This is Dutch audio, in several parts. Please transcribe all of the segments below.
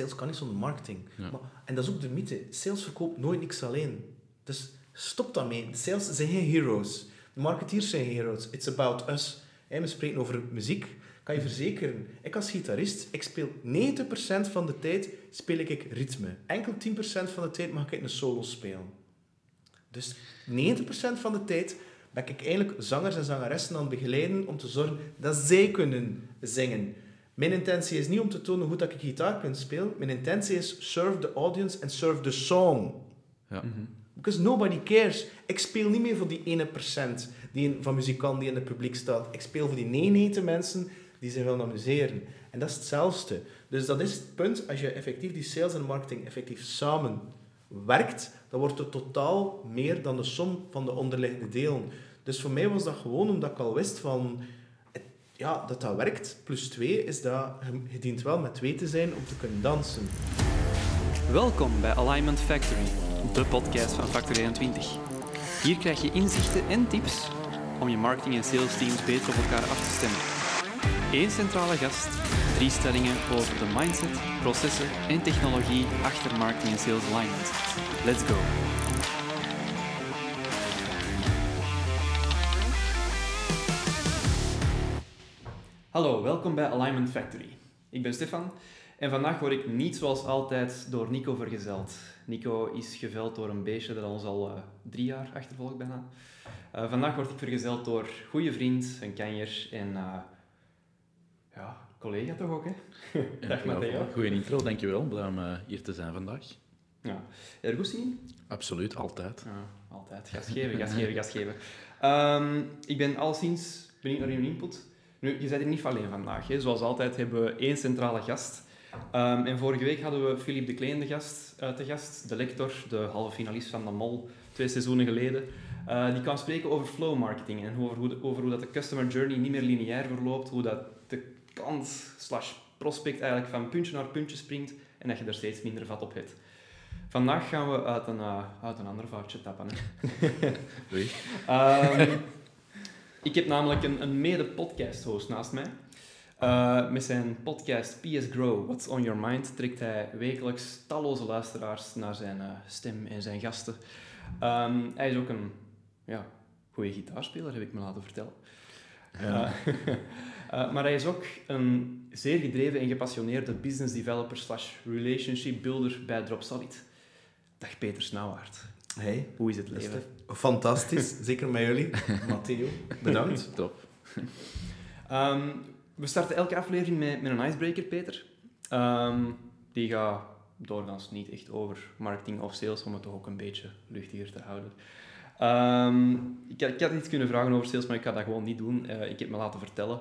sales kan niet zonder marketing. Maar, en dat is ook de mythe. Sales verkoopt nooit niks alleen. Dus stop daarmee. Sales zijn geen heroes. De marketeers zijn heroes. It's about us. we spreken over muziek. Kan je verzekeren, ik als gitarist, ik speel 90% van de tijd speel ik ritme. Enkel 10% van de tijd mag ik een solo spelen. Dus 90% van de tijd ben ik eigenlijk zangers en zangeressen aan het begeleiden om te zorgen dat zij kunnen zingen. Mijn intentie is niet om te tonen hoe dat ik gitaar kan spelen. Mijn intentie is serve the audience and serve the song. Ja. Mhm. Because nobody cares. Ik speel niet meer voor die ene procent die van muzikanten die in het publiek staat. Ik speel voor die 99 mensen die zich willen amuseren. En dat is hetzelfde. Dus dat is het punt. Als je effectief die sales en marketing effectief samen werkt, dan wordt het totaal meer dan de som van de onderliggende delen. Dus voor mij was dat gewoon omdat ik al wist van ja, dat dat werkt. Plus twee is dat je dient wel met twee te zijn om te kunnen dansen. Welkom bij Alignment Factory, de podcast van Factor 21. Hier krijg je inzichten en tips om je marketing en sales teams beter op elkaar af te stemmen. Eén centrale gast, drie stellingen over de mindset, processen en technologie achter marketing en sales alignment. Let's go! Hallo, welkom bij Alignment Factory. Ik ben Stefan en vandaag word ik niet zoals altijd door Nico vergezeld. Nico is geveld door een beestje dat ons al uh, drie jaar achtervolgt bijna. Uh, vandaag word ik vergezeld door goede vriend, een kanjer en uh, ja, collega toch ook, hè? Dag Matteo. Goeie intro, dankjewel. Blij om hier te zijn vandaag. Ja. Er goed zien? Absoluut, altijd. Ja, altijd. Gas geven, gas geven, gas geven. Um, ik ben al sinds benieuwd naar uw input. Nu, je bent er niet alleen vandaag. Hè. Zoals altijd hebben we één centrale gast. Um, en vorige week hadden we Philippe de Kleen de gast, uh, te gast, de lector, de halve finalist van de MOL, twee seizoenen geleden. Uh, die kan spreken over flow marketing en over hoe, over hoe dat de customer journey niet meer lineair verloopt, hoe dat de klant slash prospect eigenlijk van puntje naar puntje springt en dat je er steeds minder vat op hebt. Vandaag gaan we uit een, uh, uit een ander vaartje tappen. Hè. Oei. Um, ik heb namelijk een, een mede-podcast-host naast mij. Uh, met zijn podcast PS Grow, What's on Your Mind, trekt hij wekelijks talloze luisteraars naar zijn uh, stem en zijn gasten. Um, hij is ook een ja, goede gitaarspeler, heb ik me laten vertellen. Ja. Uh, maar hij is ook een zeer gedreven en gepassioneerde business developer slash relationship builder bij Dropsolid. Dag Peter Snauwaard. Hey. Hoe is het leven? Fantastisch, zeker met jullie. Matteo, bedankt. Top. Um, we starten elke aflevering met, met een icebreaker, Peter. Um, die gaat doorgaans niet echt over marketing of sales, om het toch ook een beetje luchtiger te houden. Um, ik, ik, had iets kunnen vragen over sales, maar ik ga dat gewoon niet doen. Uh, ik heb me laten vertellen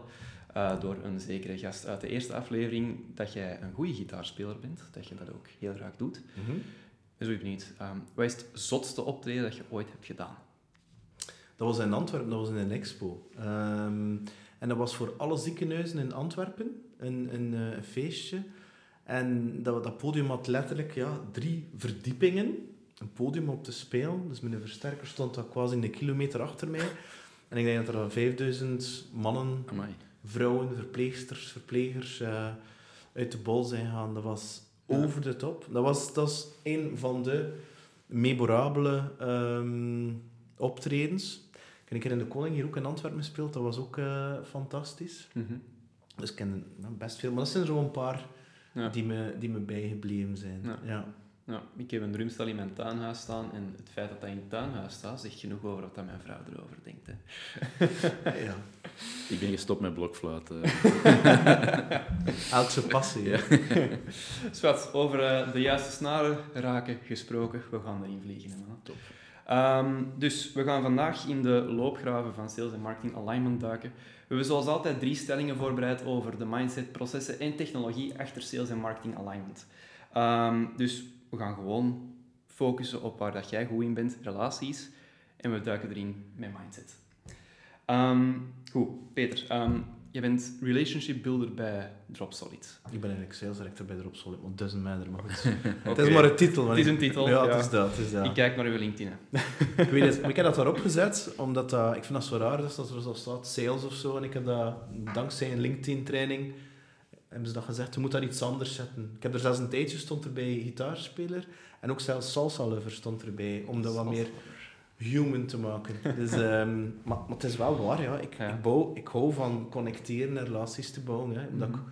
uh, door een zekere gast uit de eerste aflevering dat jij een goede gitaarspeler bent, dat je dat ook heel graag doet. Mm -hmm. Dus ik niet. Um, wat is het zotste optreden dat je ooit hebt gedaan? Dat was in Antwerpen, dat was in een expo. Um, en dat was voor alle ziekenhuizen in Antwerpen, een, een, uh, een feestje. En dat, dat podium had letterlijk ja, drie verdiepingen. Een podium op te spelen. Dus mijn versterker stond daar quasi een kilometer achter mij. En ik denk dat er 5000 mannen, Amai. vrouwen, verpleegsters, verplegers uh, uit de bol zijn gegaan. Dat was over de top. Dat was, dat is een van de memorabele um, optredens. Ik heb een keer in de Koning hier ook in Antwerpen gespeeld. Dat was ook uh, fantastisch. Mm -hmm. Dus ik ken nou, best veel. Maar dat zijn zo'n paar ja. die, me, die me bijgebleven zijn. Ja. ja. Ja, ik heb een drumstel in mijn tuinhuis staan en het feit dat dat in het tuinhuis staat, zegt genoeg over wat mijn vrouw erover denkt. Hè. ja. Ik ben gestopt met blokfluiten. Elke passie. Ja. Over uh, de juiste snaren raken gesproken, we gaan erin vliegen. Man. Top. Um, dus we gaan vandaag in de loopgraven van sales en marketing alignment duiken. We hebben zoals altijd drie stellingen voorbereid over de mindset, processen en technologie achter sales en marketing alignment. Um, dus we gaan gewoon focussen op waar dat jij goed in bent, relaties, en we duiken erin met mindset. Um, goed, Peter, um, je bent relationship builder bij Dropsolid. Ik ben eigenlijk sales director bij Dropsolid, want doesn't matter, maar goed. okay. Het is maar een titel. Het is een titel. Ja, ja. Het, is dat, het is dat. Ik kijk naar uw LinkedIn. ik weet het, ik heb dat daarop gezet, omdat uh, ik vind dat zo raar dus dat er zo staat, sales of zo, en ik heb dat dankzij een LinkedIn-training hebben ze dat gezegd, je moet daar iets anders zetten. Ik heb er zelfs een tijdje stond erbij gitaarspeler en ook zelfs salsa lover stond erbij, om dat wat meer human te maken. Dus, ehm, maar, maar het is wel waar, ja. Ik, Ik, bouw, ik hou van connecteren en relaties te bouwen, hè, omdat ik mhm.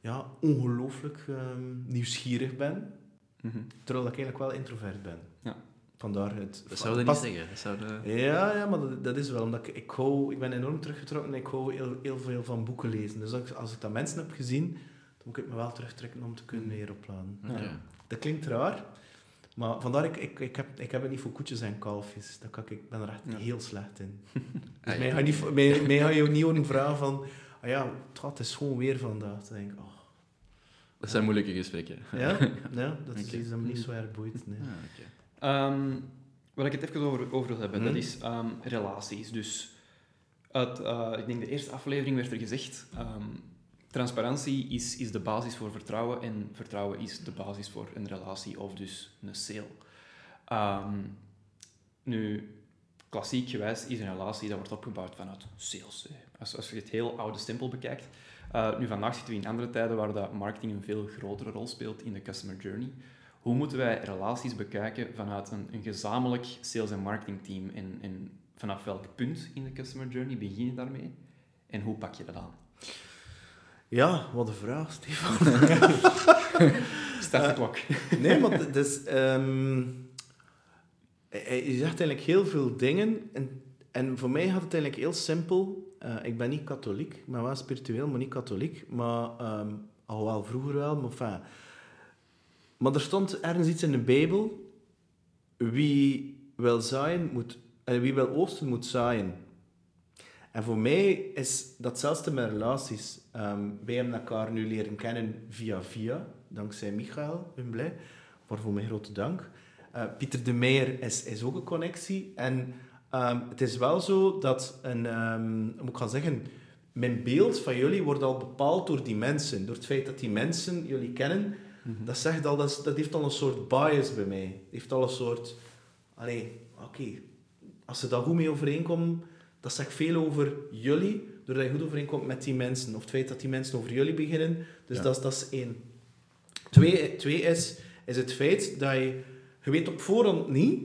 ja, ongelooflijk um, nieuwsgierig ben, mhm. terwijl ik eigenlijk wel introvert ben. Ja. Vandaar het... Dat zou je niet zeggen. Dat zou Ja, ja, maar dat, dat, is wel, omdat ik, ik, hou, ik ben enorm teruggetrokken en ik hou heel, heel veel van boeken lezen. Dus als, als ik dat mensen heb gezien, dan moet ik me wel terugtrekken om te kunnen weer opladen. Ja. Dat klinkt raar, maar vandaar, ik, ik, ik, heb, ik heb het niet voor koetjes en kalfjes. Dat kan ik, ik ben er echt heel slecht in. dus ah, mij, ga je niet, mij, mij ga je ook niet horen vragen van... Ah ja, het is gewoon weer vandaag. Dan denk ik, oh. Dat zijn moeilijke gesprekken. Ja, ja dat is iets dat me niet zo erg boeit. Nee. Ah, um, waar ik het even over, over wil hebben, dat mhm. is um, relaties. Dus uit, uh, ik denk de eerste aflevering werd er gezegd... Um, transparantie is, is de basis voor vertrouwen en vertrouwen is de basis voor een relatie of dus een sale. Um, nu, klassiek gewijs is een relatie dat wordt opgebouwd vanuit sales. Als, je het heel oude stempel bekijkt. Uh, nu, vandaag zitten we in andere tijden waar dat marketing een veel grotere rol speelt in de customer journey. Hoe moeten wij relaties bekijken vanuit een, een gezamenlijk sales- en marketingteam? En, en vanaf welk punt in de customer journey begin je daarmee? En hoe pak je dat aan? Ja, wat een vraag, Stefan. Start de klok. nee, maar dus, um, je zegt eigenlijk heel veel dingen. En, en voor mij gaat het eigenlijk heel simpel. Uh, ik ben niet katholiek, ben wel spiritueel, maar niet katholiek. Maar, um, al wel vroeger wel, maar enfin. Maar er stond ergens iets in de Bijbel. Wie wil zaaien, moet... Uh, wie wil oosten, moet zaaien. En voor mij is datzelfde met relaties. Um, wij hebben elkaar nu leren kennen via via, dankzij Michael blij, waarvoor mijn grote dank. Uh, Pieter de Meijer is, is ook een connectie. En um, het is wel zo dat, een, um, moet ik gaan zeggen, mijn beeld van jullie wordt al bepaald door die mensen. Door het feit dat die mensen jullie kennen, mm dat, zegt al, dat, dat heeft al een soort bias bij mij. Het heeft al een soort... Allee, oké, als ze daar goed mee overeenkomen dat zegt veel over jullie, doordat je goed overeenkomt met die mensen. Of het feit dat die mensen over jullie beginnen. Dus dat, is, dat is één. Twee, twee is, is het feit dat je... Je weet op voorhand niet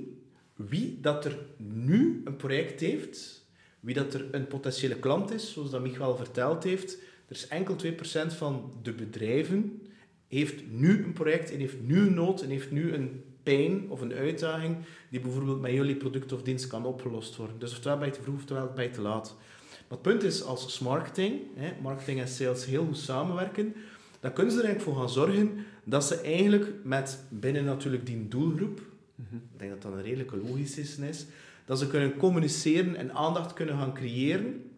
wie dat er nu een project heeft, wie dat er een potentiële klant is, zoals dat Michael verteld heeft. Er is enkel 2% van de bedrijven heeft nu een project en heeft nu een nood en heeft nu een pijn of een uitdaging die bijvoorbeeld met jullie product of dienst kan opgelost worden. Dus oftewel bij te vroeg, oftewel bij te laat. Maar het punt is, als marketing, hè, marketing en sales heel goed samenwerken, dan kunnen ze er eigenlijk voor gaan zorgen dat ze eigenlijk met binnen natuurlijk die doelgroep, mhm. ik denk dat dat een redelijke logische is, dat ze kunnen communiceren en aandacht kunnen gaan creëren.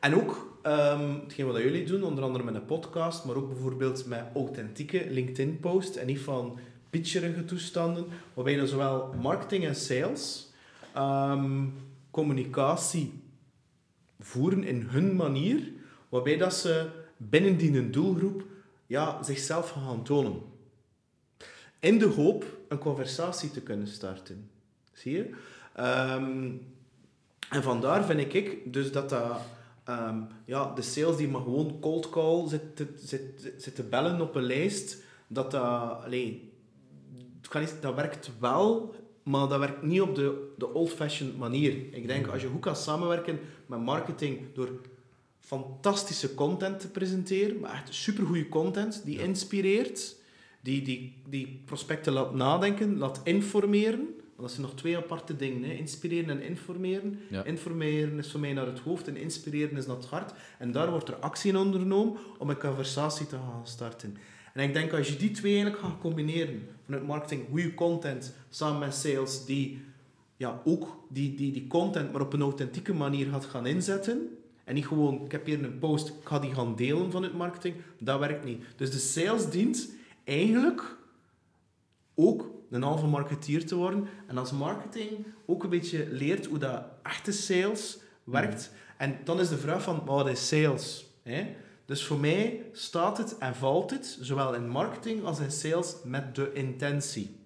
En ook um, hetgeen wat jullie doen, onder andere met een podcast, maar ook bijvoorbeeld met authentieke LinkedIn-posts en niet van pitcherige toestanden, waarbij je zowel marketing en sales ehm, communicatie voeren in hun manier, waarbij dat ze binnen die doelgroep ja, zichzelf gaan tonen. In de hoop een conversatie te kunnen starten. Zie je? Ehm, en vandaar vind ik dus dat dat... Um, ja, de sales die maar gewoon cold call zit, zit, zit, te bellen op een lijst, dat dat... Allee, dat werkt wel, maar dat werkt niet op de, de old-fashioned manier. Ik denk, als je goed kan samenwerken met marketing door fantastische content te presenteren, maar echt supergoeie content, die inspireert, die, die, die prospecten laat nadenken, laat informeren. Want dat zijn nog twee aparte dingen. Hè. Inspireren en informeren. Informeren is voor mij naar het hoofd en inspireren is naar het hart. En daar wordt er actie in ondernomen om een conversatie te gaan starten. En ik denk als je die twee eigenlijk gaat combineren, vanuit marketing, goede content samen met sales, die ja, ook die, die, die content maar op een authentieke manier gaat gaan inzetten, en niet gewoon, ik heb hier een post, ik ga die gaan delen vanuit marketing, dat werkt niet. Dus de sales dient eigenlijk ook een halve marketeer te worden. En als marketing ook een beetje leert hoe dat echte sales werkt. En dan is de vraag van, wat is sales? Hè? Dus voor mij staat het en valt het, zowel in marketing als in sales, met de intentie.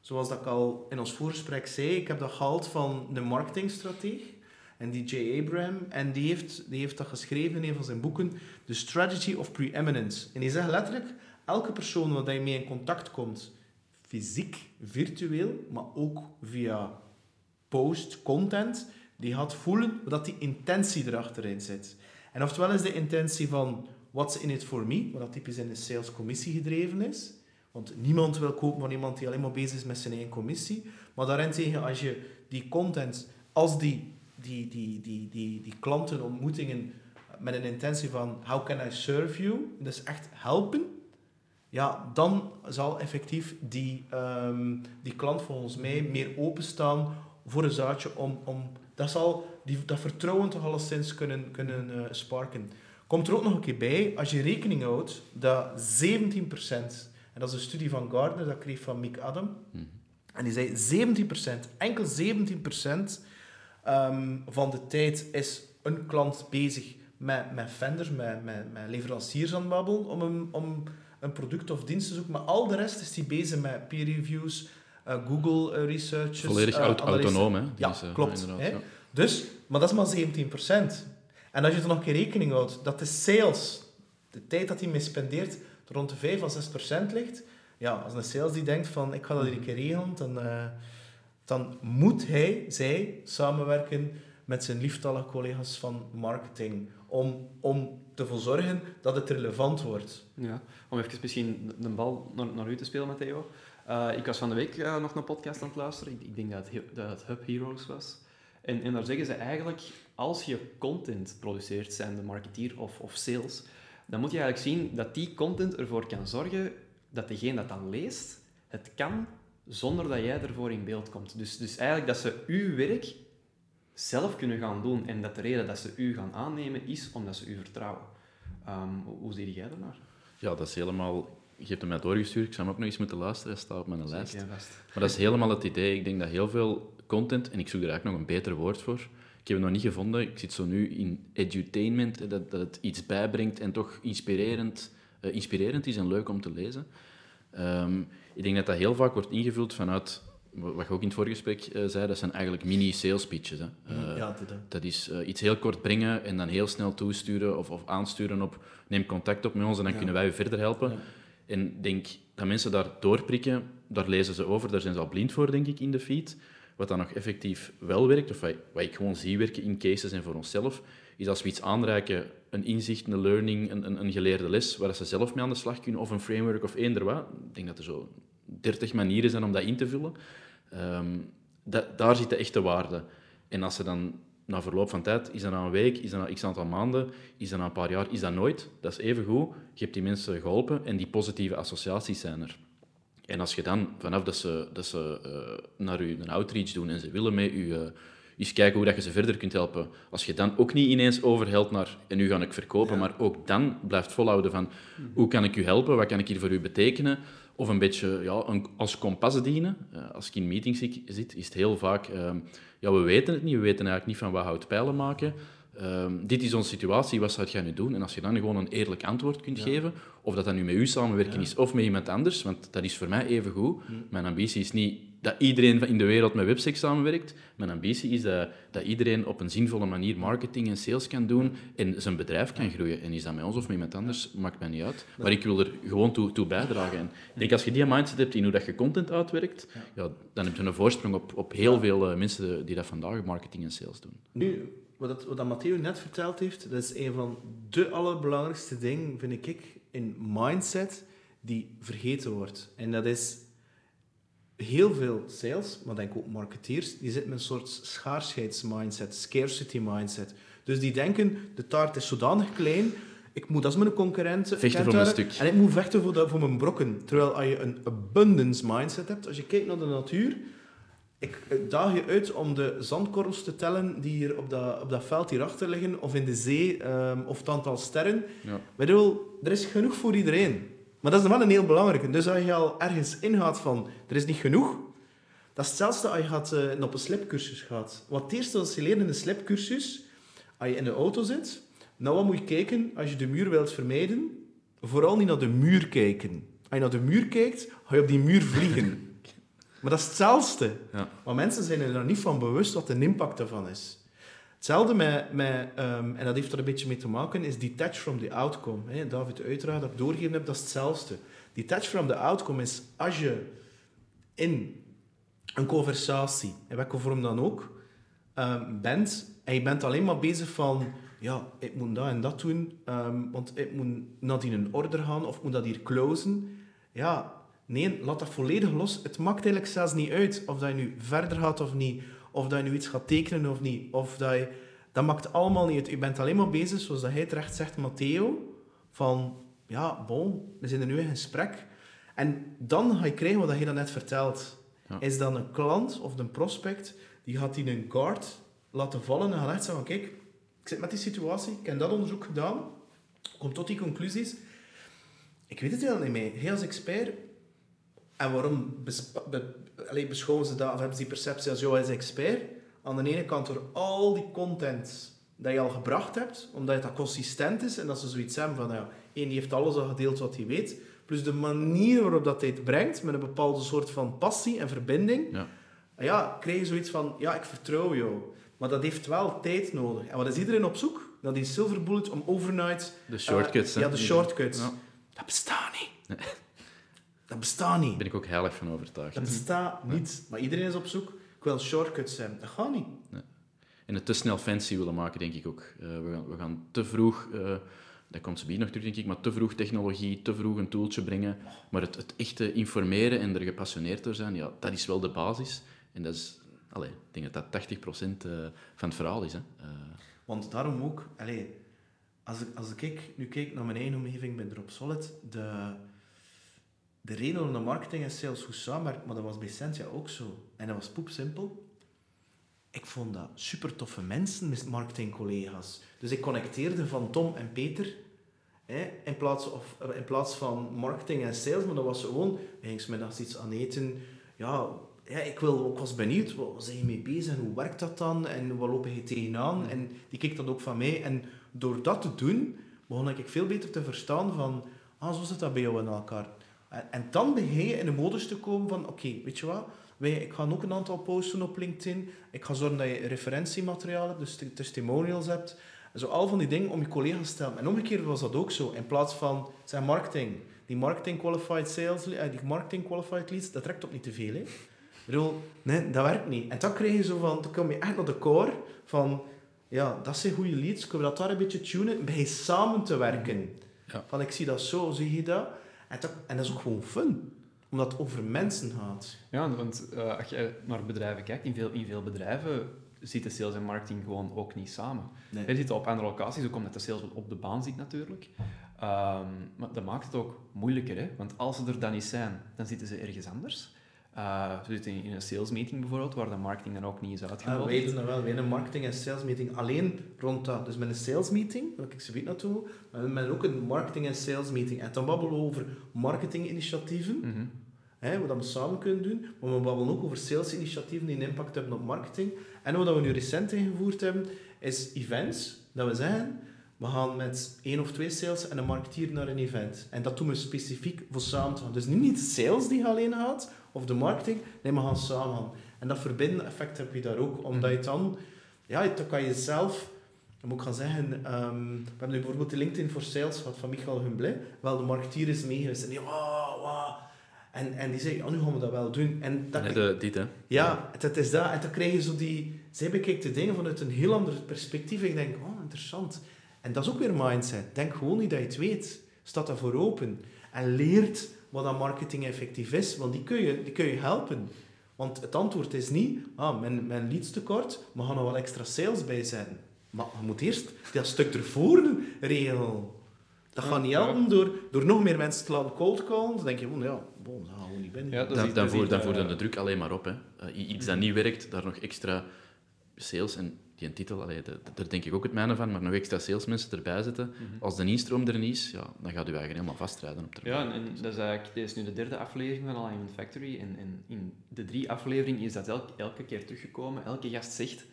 Zoals dat ik al in ons voorgesprek zei, ik heb dat gehaald van de marketingstrategie. En die J. Abraham, en die heeft, die heeft dat geschreven in een van zijn boeken, The Strategy of Preeminence. En die zegt letterlijk, elke persoon waar je mee in contact komt, fysiek, virtueel, maar ook via post, content, die gaat voelen dat die intentie erachterin zit. En oftewel is de intentie van what's in it for me, wat dat typisch in de sales commissie gedreven is. Want niemand wil kopen van iemand die alleen maar bezig is met zijn eigen commissie. Maar je, als je die content, als die, die, die, die, die, die klantenontmoetingen met een intentie van how can I serve you, dus echt helpen, ja, dan zal effectief die, um, die klant volgens mij meer openstaan voor een zaadje om, om dat zal die, dat vertrouwen toch alleszins kunnen, kunnen uh, sparken. Komt er ook nog een keer bij, als je rekening houdt dat 17%, en dat is een studie van Gardner, dat kreeg van Mick Adam, mm. en die zei 17%, enkel 17% um, ehm, van de tijd is een klant bezig met, met vendors, met, met, met leveranciers aan het babbelen, om een, om een product of dienst te zoeken, maar al de rest is die bezig met peer reviews, uh, Google uh, researches. Volledig uh, autonoom, hè? Ja, klopt. Hè? Ja. Dus, maar dat is maar 17%. En als je er nog een keer rekening houdt dat de sales, de tijd dat hij mee spendeert, rond de 5 of 6% ligt, ja, als een sales die denkt van ik ga dat een keer regelen, dan, dan moet hij, zij, samenwerken met zijn lieftallige collega's van marketing om, om ervoor zorgen dat het relevant wordt. Ja, om even misschien de bal naar, naar u te spelen, Matteo. Uh, ik was van de week uh, nog een podcast aan het luisteren. Ik, ik denk dat het, dat het Hub Heroes was. En, en daar zeggen ze eigenlijk, als je content produceert, zijn de marketeer of, of sales, dan moet je eigenlijk zien dat die content ervoor kan zorgen dat degene dat dan leest, het kan zonder dat jij ervoor in beeld komt. Dus, dus eigenlijk dat ze uw werk zelf kunnen gaan doen en dat de reden dat ze u gaan aannemen is omdat ze u vertrouwen. Um, hoe zie jij daarnaar? Ja, dat is helemaal... Je hebt hem mij doorgestuurd, ik zou hem ook nog eens moeten luisteren, hij staat op mijn lijst. Maar dat is helemaal het idee. Ik denk dat heel veel content, en ik zoek er eigenlijk nog een beter woord voor, ik heb het nog niet gevonden, ik zit zo nu in edutainment, dat, dat het iets bijbrengt en toch inspirerend, uh, inspirerend is en leuk om te lezen. Um, ik denk dat dat heel vaak wordt ingevuld vanuit wat je ook in het vorige gesprek uh, zei, dat zijn eigenlijk mini-sales pitches. Hè. Uh, ja, dat, dat is iets heel kort brengen en dan heel snel toesturen of, of aansturen op neem contact op met ons en dan kunnen wij u verder helpen. Ja. En denk dat mensen daar doorprikken, daar lezen ze over, daar zijn ze al blind voor, denk ik, in de feed. Wat dan nog effectief wel werkt, of wat, ik gewoon zie werken in cases en voor onszelf, is als we iets aanreiken, een inzicht, een learning, een, een, een geleerde les, waar ze zelf mee aan de slag kunnen, of een framework of eender wat. Ik denk dat er zo 30 manieren zijn om dat in te vullen. Dat, daar zit de echte waarde. En als ze dan na verloop van tijd, is dat na een week, is dat na x aantal maanden, is dat na een paar jaar, is dat nooit. Dat is even goed. Je hebt die mensen geholpen en die positieve associaties zijn er. En als je dan, vanaf dat ze, dat ze uh, naar u een outreach doen en ze willen met u uh, eens kijken hoe dat je ze verder kunt helpen, als je dan ook niet ineens overhelt naar en nu ga ik verkopen, maar ook dan blijft volhouden van hoe kan ik u helpen, wat kan ik hier voor u betekenen, of een beetje ja, een, als kompas dienen. Uh, als ik in meetings zit, is het heel vaak... Uh, ja, we weten het niet. We weten eigenlijk niet van wat houdt pijlen maken. Uh, dit is onze situatie, wat zou jij nu doen? En als je dan gewoon een eerlijk antwoord kunt geven, of dat dan nu met u samenwerken is of met iemand anders, want dat is voor mij even goed. Hm. Mijn ambitie is niet dat iedereen in de wereld met websec samenwerkt. Mijn ambitie is dat, dat iedereen op een zinvolle manier marketing en sales kan doen en zijn bedrijf kan groeien. En is dat met ons of met iemand anders, maakt mij niet uit. Maar ik wil er gewoon toe, toe bijdragen. En ik denk, als je die mindset hebt in hoe dat je content uitwerkt, ja, dan heb je een voorsprong op, op heel veel uh, mensen die dat vandaag marketing en sales doen. Nu, wat, dat, wat dat Matteo net verteld heeft, dat is een van de allerbelangrijkste dingen, vind ik, in mindset die vergeten wordt. En dat is heel veel sales, maar denk ook marketeers, die zitten met een soort schaarsheidsmindset, scarcity mindset. Dus die denken, de taart is zodanig klein, ik moet als mijn concurrent vechten voor mijn stuk. En ik moet vechten voor, voor mijn brokken. Terwijl als je een abundance mindset hebt, als je kijkt naar de natuur, ik daag je uit om de zandkorrels te tellen die hier op dat, op dat veld hierachter liggen, of in de zee, um, of het aantal sterren. Ja. Bedoel, er is genoeg voor iedereen. Maar dat is wel een heel belangrijke. Dus als je al ergens ingaat van, er is niet genoeg, dat is hetzelfde als je gaat, uh, op een slipcursus gaat. Wat het eerste wat je leert in een slipcursus, als je in de auto zit, nou wat moet je kijken als je de muur wilt vermijden? Vooral niet naar de muur kijken. Als je naar de muur kijkt, ga je op die muur vliegen. Maar dat is hetzelfde. Ja. Maar mensen zijn er nog niet van bewust wat de impact daarvan is. Hetzelfde met, met ehm, en dat heeft er een beetje mee te maken, is detach from the outcome. Hè. David, uiteraard, dat ik doorgegeven heb, dat is hetzelfde. Detach from the outcome is als je in een conversatie, in welke vorm dan ook, um, bent en je bent alleen maar bezig van ja, ik moet dat en dat doen, um, want ik moet nadien een order gaan of ik moet dat hier closen. Ja, nee, laat dat volledig los. Het maakt eigenlijk zelfs niet uit of dat je nu verder gaat of niet, of dat je nu iets gaat tekenen of niet, of dat je... Dat maakt allemaal niet uit. Je bent alleen maar bezig, zoals dat hij terecht zegt, Matteo, van ja, bon, we zijn er nu in gesprek. En dan ga je krijgen wat je dan net vertelt. Is dan een klant of een prospect, die gaat in een guard laten vallen en gaat echt zeggen, kijk, ik zit met die situatie, ik heb dat onderzoek gedaan, kom tot die conclusies. Ik weet het helemaal niet meer. Hij als expert, en waarom be beschouwen ze dat, of hebben ze die perceptie als jou als expert? Aan de ene kant door al die content dat je al gebracht hebt, omdat het consistent is en dat ze zoiets hebben van, ja, één, die heeft alles al gedeeld wat hij weet, plus de manier waarop dat hij het brengt, met een bepaalde soort van passie en verbinding, ja, ja krijg je zoiets van, ja, ik vertrouw jou. Maar dat heeft wel tijd nodig. En wat is iedereen op zoek? Dat is Silver Bullet om overnight... De shortcuts, uh, Ja, de shortcuts. Dat bestaat niet. Dat bestaat niet. Daar ben ik ook heilig van overtuigd. Dat bestaat niet. Maar iedereen is op zoek. Ik wil shortcuts zijn. Dat gaat niet. Nee. En het te snel fancy willen maken, denk ik ook. Uh, we, gaan, we gaan te vroeg... Uh, dat komt ze nog terug, denk ik, maar te vroeg technologie, te vroeg een tooltje brengen. Maar het, het echte informeren en er gepassioneerd door zijn, ja, dat is wel de basis. En dat is Allee, ik denk dat dat 80% uh, eh, van het verhaal is. Hè. Uh. Want daarom ook, allee, als, ik, als ik nu kijk naar mijn eigen omgeving bij Solid, de, de reden waarom de marketing en sales goed samenwerkt, maar dat was bij Sentia ook zo. En dat was poepsimpel. Ik vond dat super toffe mensen, marketingcollega's. Dus ik connecteerde van Tom en Peter hè, in, plaats of, in plaats van marketing en sales, maar dat was gewoon, we gingen middags iets aan eten. Ja, ik, wil, ik was benieuwd, wat zijn je mee bezig en hoe werkt dat dan en wat loop je tegenaan? En die keek dat ook van mij. En door dat te doen, begon ik veel beter te verstaan van, ah, zo zit dat bij jou in elkaar. En, en dan begin je in de modus te komen van, oké, weet je wat, wij, ik ga ook een aantal posten op LinkedIn. Ik ga zorgen dat je referentiemateriaal hebt, dus testimonials hebt. Zo al van die dingen om je collega's te stellen. En omgekeerd was dat ook zo. In plaats van zijn marketing, die marketing qualified sales, eh, die marketing qualified leads, dat trekt op niet te veel. Hè. Ik bedoel, nee, dat werkt niet. En dan krijg je zo van, dan kom je echt naar de core van, ja, dat zijn goede leads, kunnen we dat daar een beetje tunen, bij samen te werken. Ja. Van, ik zie dat zo, zie je dat? En dat, en dat is ook gewoon fun omdat het over mensen gaat. Ja, want uh, als je naar bedrijven kijkt, in veel, in veel bedrijven zitten sales en marketing gewoon ook niet samen. Nee. Je zitten op andere locaties, ook omdat de sales op de baan zit natuurlijk. Um, maar dat maakt het ook moeilijker, hè? want als ze er dan niet zijn, dan zitten ze ergens anders. Uh, we zitten in een sales meeting bijvoorbeeld, waar de marketing dan ook niet is uitgerold. Uh, wij doen dat wel, wij een marketing en sales meeting alleen rond dat. Dus met een sales meeting, daar ik ze weet naartoe, maar met ook een marketing en sales meeting. En dan babbelen we over marketinginitiatieven, mm -hmm. hè, wat we samen kunnen doen, maar we babbelen ook over salesinitiatieven die een impact hebben op marketing. En wat we nu recent ingevoerd hebben, is events, dat we zeggen, we gaan met één of twee sales en een marketeer naar een event. En dat doen we specifiek voor samen te gaan. Dus niet de sales die alleen gaat, of de marketing. Nee, we gaan samen. En dat verbindende effect heb je daar ook. Omdat je dan... Ja, dan kan je zelf... Dan moet ik gaan zeggen... Um, we hebben nu bijvoorbeeld de LinkedIn for Sales gehad van Michael Humble. Wel, de marketeer is meegeweest. En die... Wow, wow. En, en die zei, ja, nu gaan we dat wel doen. En dat, nee, de, dit, hè? Ja, het, is dat. En dan krijg je zo die... Zij bekijkt de dingen vanuit een heel ander perspectief. Ik denk, oh, interessant. En dat is ook weer mindset. Denk gewoon niet dat je het weet. Staat daarvoor open. En leert wat dat marketing effectief is, want die kun je, die kun je helpen. Want het antwoord is niet, ah, mijn, mijn leads tekort, maar gaan er wel extra sales bij zijn. Maar je moet eerst dat stuk ervoor regelen. Dat gaat niet helpen door, door nog meer mensen te laten cold callen. Dan denk je, oh, ja, bon, dat gaan we niet binnen. Ja, dan, dan, voert, dan de druk alleen maar op. Hè. Uh, iets dat niet werkt, daar nog extra sales en die titel, allee, daar denk ik ook het mijne van, maar nog extra salesmensen erbij zetten. Mhm. Als de instroom er niet is, ja, dan gaat u eigenlijk helemaal vastrijden op termijn. Ja, en, dat is eigenlijk, dit is nu de derde aflevering van Alignment Factory. En, en in de drie afleveringen is dat elke, elke keer teruggekomen. Elke gast zegt,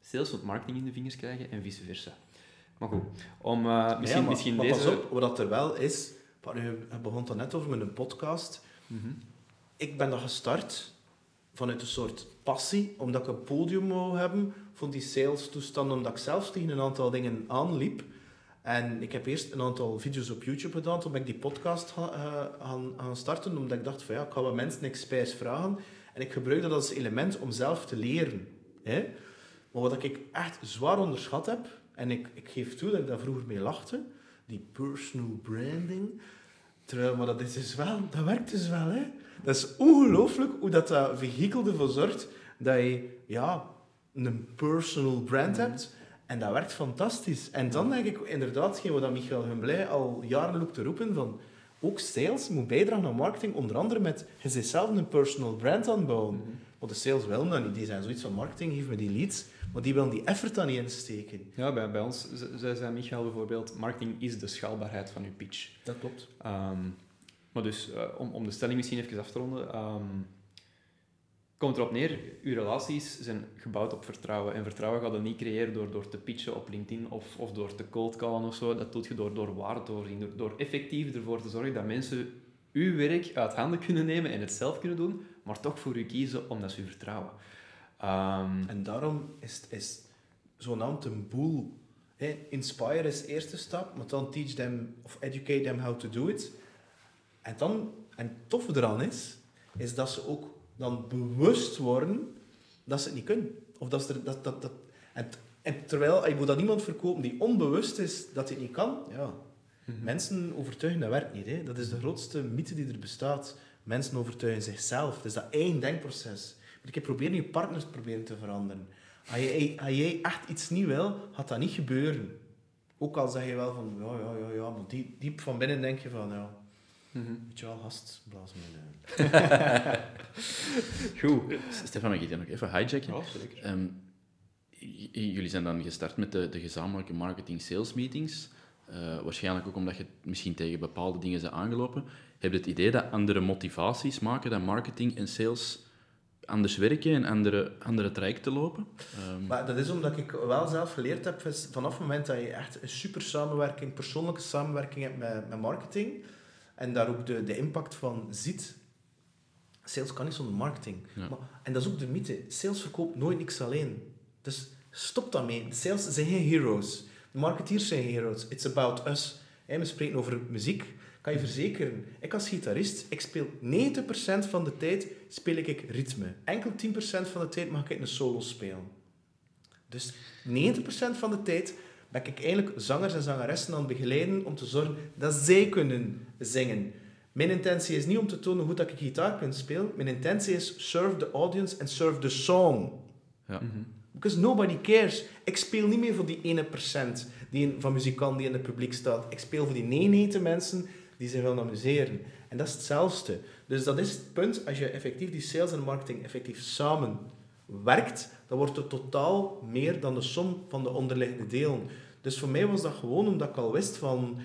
sales moet marketing in de vingers krijgen en vice versa. Maar goed, om uh, misschien, maar, misschien maar deze... Pas op, wat er wel is, je begon het net over met een podcast. Mhm. Ik ben dat gestart vanuit een soort passie, omdat ik een podium wou hebben voor die sales toestand, omdat ik zelf tegen een aantal dingen aanliep. En ik heb eerst een aantal video's op YouTube gedaan, toen ben ik die podcast uh, gaan, starten, omdat ik dacht van ja, ik ga wat mensen experts vragen. En ik gebruik dat als element om zelf te leren. Hè? Maar wat ik echt zwaar onderschat heb, en ik, ik geef toe dat ik daar vroeger mee lachte, die personal branding. Terwijl, maar dat is dus wel, dat werkt dus wel, hè. Dat is ongelooflijk hoe dat, dat vehikel ervoor zorgt dat je, ja, een personal brand mhm. hebt. En dat werkt fantastisch. En dan denk ik inderdaad, wat Michael Humblij al jaren loopt te roepen, van ook sales moet bijdragen aan marketing, onder andere met je zelf een personal brand aanbouwen. Mm Want de sales willen dat niet. Die zijn zoiets van marketing, geef me die leads. Maar die willen die effort dan niet insteken. Ja, bij, bij ons zei, zei Michael bijvoorbeeld, marketing is de schaalbaarheid van je pitch. Dat klopt. Ehm, maar dus, uh, om, om de stelling misschien even af te ronden... Um, komt erop neer, uw relaties zijn gebouwd op vertrouwen. En vertrouwen gaat je niet creëren door, door te pitchen op LinkedIn of, of door te coldcallen of zo. Dat doe je door, door waarde te door, door effectief ervoor te zorgen dat mensen uw werk uit handen kunnen nemen en het zelf kunnen doen, maar toch voor u kiezen omdat ze u vertrouwen. Um, en daarom is, is zo'n een boel. Inspire is eerste stap, maar dan teach them of educate them how to do it. En dan, en het toffe eraan is, is dat ze ook dan bewust worden dat ze het niet kunnen. Of dat ze er, dat, dat, dat, en, en terwijl, je moet dat iemand verkopen die onbewust is dat hij het niet kan, ja. Mhm. Mensen overtuigen, dat werkt niet. Hè. Dat is de grootste mythe die er bestaat. Mensen overtuigen zichzelf. Het is dat één denkproces. Ik heb proberen je partners proberen te veranderen. Als jij, als jij echt iets niet wil, gaat dat niet gebeuren. Ook al zeg je wel van, ja, ja, ja, ja, maar diep, diep van binnen denk je van, ja, Mm Weet je wel, gast, blaas me Goed. Stefan, mag ik je nog even hijacken? Ja, zeker. Um, jullie zijn dan gestart met de, de gezamenlijke marketing-sales meetings. Uh, waarschijnlijk ook omdat je misschien tegen bepaalde dingen bent aangelopen. Heb je het idee dat andere motivaties maken dat marketing en sales anders werken en andere, andere trajecten lopen? Um... Maar dat is omdat ik wel zelf geleerd heb, vanaf het moment dat je echt een super samenwerking, persoonlijke samenwerking hebt met, met marketing, en daar ook de, de impact van ziet. Sales kan niet zonder marketing. Maar, en dat is ook de mythe. Sales verkoopt nooit niks alleen. Dus stop daarmee. Sales zijn geen heroes. De marketeers zijn geen heroes. It's about us. we spreken over muziek. Kan je verzekeren. Ik als gitarist, ik speel 90% van de tijd speel ik ritme. Enkel 10% van de tijd mag ik een solo spelen. Dus 90% van de tijd ben ik eigenlijk zangers en zangeressen aan het begeleiden om te zorgen dat zij kunnen zingen. Mijn intentie is niet om te tonen hoe dat ik gitaar kan spelen. Mijn intentie is serve the audience and serve the song. Ja. Mhm. Because nobody cares. Ik speel niet meer voor die ene procent die van muzikanten die in het publiek staat. Ik speel voor die 99 mensen die zich willen amuseren. En dat is hetzelfde. Dus dat is het punt. Als je effectief die sales en marketing effectief samen werkt, dan wordt het totaal meer dan de som van de onderliggende delen. Dus voor mij was dat gewoon omdat ik al wist van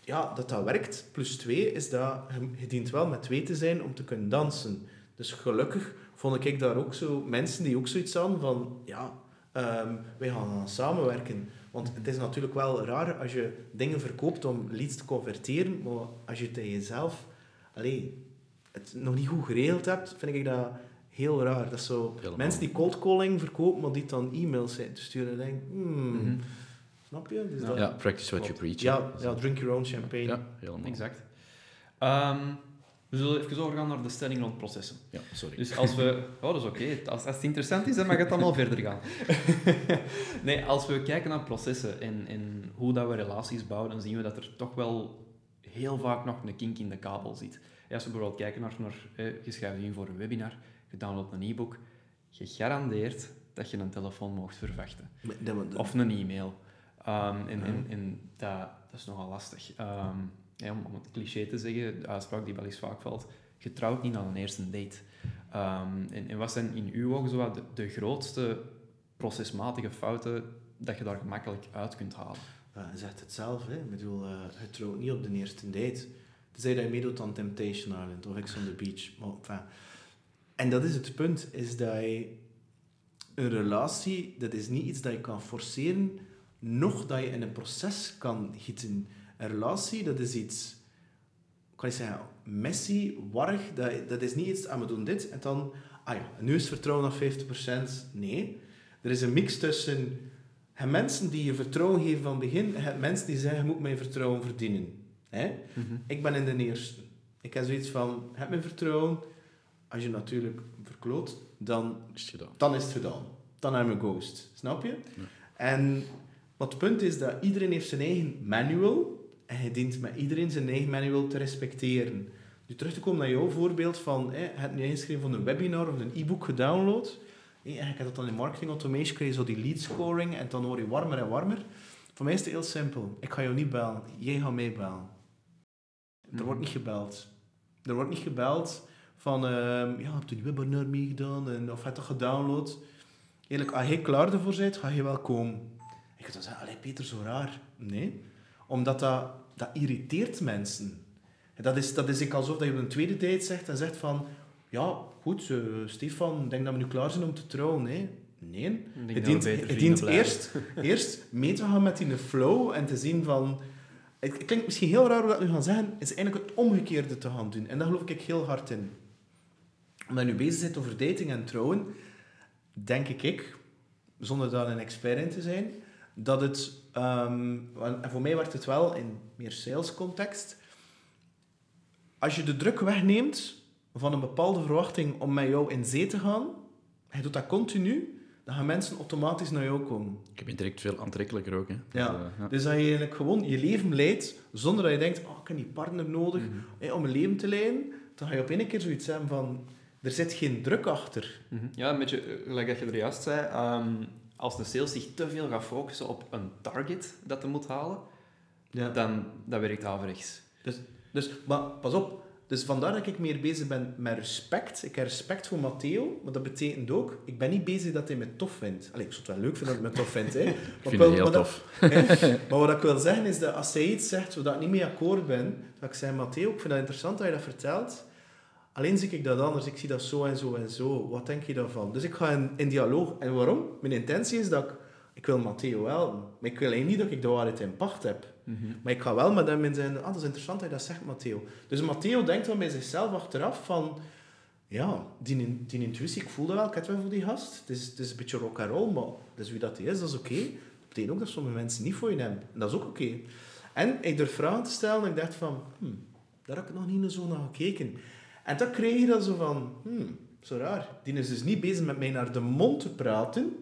ja, dat dat werkt. Plus twee is dat je dient wel met twee te zijn om te kunnen dansen. Dus gelukkig vond ik daar ook zo mensen die ook zoiets hadden van ja, um, wij gaan samenwerken. Want het is natuurlijk wel raar als je dingen verkoopt om leads te converteren, maar als je het jezelf allez, het nog niet goed geregeld hebt, vind ik dat heel raar. Dat zo mensen die cold calling verkopen, maar die dan e-mails zijn te sturen. denk ik, hmm, mhm. snap je? Dus ja, practice what you preach. Ja, ja, drink your own champagne. Ja, helemaal. Exact. Um, we zullen even overgaan naar de stelling rond processen. Ja, sorry. Dus als we... Oh, dat is oké. Als, als het interessant is, dan mag het allemaal verder gaan. nee, als we kijken naar processen en, en hoe dat we relaties bouwen, dan zien we dat er toch wel heel vaak nog een kink in de kabel zit. Als we bijvoorbeeld kijken naar, naar eh, je schrijft in voor een webinar, je downloadt een e-book, gegarandeerd dat je een telefoon mocht verwachten. Of een e-mail. Um, en, en, en dat, dat, is nogal lastig. Um, ja, om, om, het cliché te zeggen, de uitspraak die wel eens vaak valt, je trouwt niet aan een eerste date. Um, en, en, wat zijn in uw ogen zo de, de grootste procesmatige fouten dat je daar gemakkelijk uit kunt halen? Ja, je zegt het zelf, hè. Ik bedoel, uh, je trouwt niet op de eerste date. Tenzij dat je meedoet aan Temptation Island of Ex on the Beach. Maar, enfin, en dat is het punt, is dat je een relatie, dat is niet iets dat je kan forceren, noch dat je in een proces kan gieten. Een relatie, dat is iets kan je zeggen, messy, warrig, dat, dat is niet iets, ah, we doen dit, en dan, ah ja, nu is vertrouwen nog 50%. Nee. Er is een mix tussen mensen die je vertrouwen geven van begin, en mensen die zeggen, je moet mijn vertrouwen verdienen. Hè? Mhm. Ik ben in de eerste. Ik heb zoiets van, heb mijn vertrouwen, als je natuurlijk verkloot, dan Is het gedaan. dan is het gedaan. Dan heb je een ghost. Snap je? Ja. En wat het punt is dat iedereen heeft zijn eigen manual en je dient met iedereen zijn eigen manual te respecteren. Nu terug te komen naar jouw voorbeeld van hè, je hebt nu ingeschreven voor een webinar of een e-book gedownload. Hè, en je dat dan in marketing automation, krijg je zo die lead scoring en dan word je warmer en warmer. Voor mij is het heel simpel. Ik ga jou niet bellen, jij gaat mij bellen. Er wordt niet gebeld. Er wordt niet gebeld van, ehm, ja, heb je die webinar meegedaan en, of heb je dat gedownload? Eerlijk, als jij klaar ervoor bent, ga je wel komen. Ik ga dan zeggen, allee Peter, zo raar. Nee, omdat dat, dat irriteert mensen. En Dat is, dat is ik alsof dat je op een tweede date zegt en zegt van, ja, goed, eh, Stefan, ik denk dat we nu klaar zijn om te trouwen. Nee, nee. Het dat dient, het dient eerst, eerst mee te gaan met die flow en te zien van... Het klinkt misschien heel raar wat ik nu ga zeggen, is eigenlijk het omgekeerde te gaan doen. En daar geloof ik heel hard in. Omdat je nu bezig bent over dating en trouwen, denk ik, zonder daar een expert in te zijn, dat het... ehm, en voor mij werkt het wel in meer sales context. Als je de druk wegneemt van een bepaalde verwachting om met jou in zee te gaan, je doet dat continu, dan gaan mensen automatisch naar jou komen. Ik heb direct veel aantrekkelijker ook. Hè. Ja. Dus, eh, ja. Dus dat je eigenlijk gewoon je leven leidt zonder dat je denkt, oh, ik heb die partner nodig Mhm. om een leven te leiden. Dan ga je op één keer zoiets hebben van, er zit geen druk achter. Mhm. Ja, een beetje eh, gelijk dat je er juist zei. ehm, als de sales zich te veel gaat focussen op een target dat hij moet halen, Ja. dan dat werkt averechts. Dus, maar pas op. Dus vandaar dat ik meer bezig ben met respect. Ik heb respect voor Matteo, maar dat betekent ook, ik ben niet bezig dat hij me tof vindt. Allee, ik zou het wel leuk vinden dat hij me tof vindt. Hè. Ik Maar vind wel- heel maar dat- tof. Maar wat ik wil zeggen is dat als zij iets zegt waar ik niet mee akkoord ben, dat ik zeg, Matteo, ik vind het interessant dat je dat vertelt. Alleen zie ik dat anders. Ik zie dat zo en zo en zo. Wat denk je daarvan? Dus ik ga in, in dialoog. En waarom? Mijn intentie is dat ik... Ik wil Matteo helpen. Maar ik wil eigenlijk niet dat ik de waarheid in pacht heb. Maar ik ga wel met hem in zijn... Ah, dat is interessant dat je dat zegt, Matteo. Dus Matteo denkt dan bij zichzelf achteraf van... Ja, die, die intuïtie, ik voel dat wel. Ik heb wel voor die gast. Het is, het is een beetje rock and roll, maar dat is wie dat hij is. Dat is oké. Dat betekent ook dat sommige mensen niet voor je hebben. En dat is ook oké. En ik durf vragen te stellen en ik dacht van... Hmm, daar heb ik nog niet zo naar gekeken. En dan kreeg je dan zo van... Hmm, zo raar. Die is dus niet bezig met mij naar de mond te praten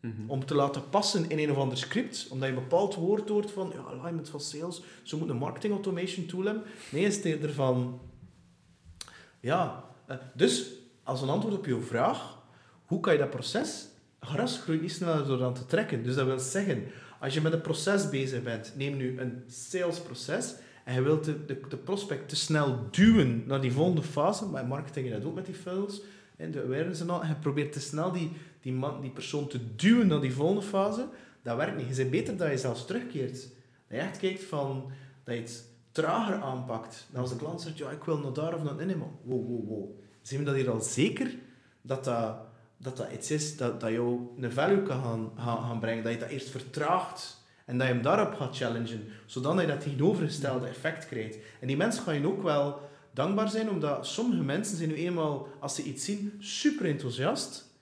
Mhm. om te laten passen in een of ander script, omdat je een bepaald woord hoort van ja, alignment van sales, zo moet een marketing automation tool hebben. Nee, is het eerder van ja, eh, dus als een antwoord op je vraag, hoe kan je dat proces, gras groeit niet sneller door aan te trekken. Dus dat wil zeggen, als je met een proces bezig bent, neem nu een salesproces en je wilt de, de, prospect te snel duwen naar die volgende fase, maar in marketing dat ook met die funnels, en de awareness en al, en je probeert te snel die, die, man, die persoon te duwen naar die volgende fase, dat werkt niet. Je bent beter dat je zelfs terugkeert. Dat je echt kijkt van, dat je het trager aanpakt. Als de klant zegt, ja, ik wil naar daar of naar... Nee, maar wow, wow, wow. Zien we dat hier al zeker dat dat, dat, dat iets is dat, dat jou een value kan gaan, gaan brengen. Dat je dat eerst vertraagt. En dat je hem daarop gaat challengen. Zodat je dat tegenovergestelde effect krijgt. En die mensen gaan je ook wel dankbaar zijn, omdat sommige mensen zijn nu eenmaal, als ze iets zien, super enthousiast.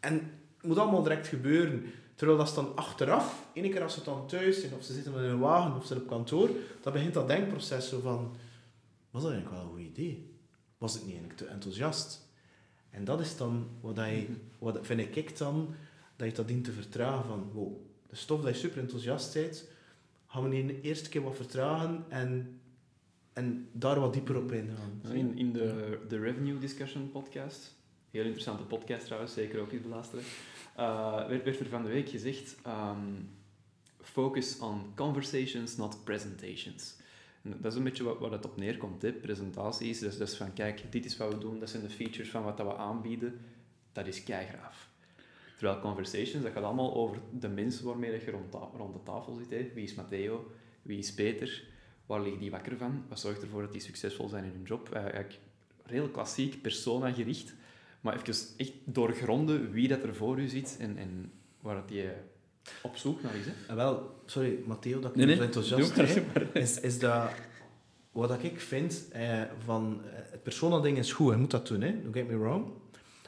En het moet allemaal direct gebeuren. Terwijl dat dan achteraf, ene keer als ze dan thuis zijn, of ze zitten in een wagen, of ze op kantoor, dan begint dat denkproces zo van, was dat eigenlijk wel een goed idee? Was ik niet eigenlijk te enthousiast? En dat is dan wat, je, wat vind ik dan, dat je dat dient te vertragen van, wow, stof dat je super enthousiast bent, gaan we de eerste keer wat vertragen en, en daar wat dieper op ingaan. In, in de, de Revenue Discussion podcast, heel interessante podcast trouwens, zeker ook eens beluisteren, eh, werd, werd er van de week gezegd, ehm, focus on conversations, not presentations. En dat is een beetje wat, wat het op neerkomt, hè. presentaties. Dus, dus van, kijk, dit is wat we doen, dat zijn de features van wat dat we aanbieden. Dat is keigraaf. Terwijl conversations, dat gaat allemaal over de mensen waarmee dat je rond, ta- rond de tafel zit. Hè. Wie is Matteo? Wie is Peter? Waar liggen die wakker van? Wat zorgt ervoor dat die succesvol zijn in hun job? Eh, Eigenlijk heel klassiek, persona-gericht. Maar even echt doorgronden wie dat er voor u zit en, en waar dat die op zoek naar is. Hè. En wel, sorry, Matteo, dat ik Nee, zo enthousiast doe maar, ben, is, is dat... wat ik vind eh, van eh, het persona-ding is goed, je moet dat doen, hè? don't get me wrong.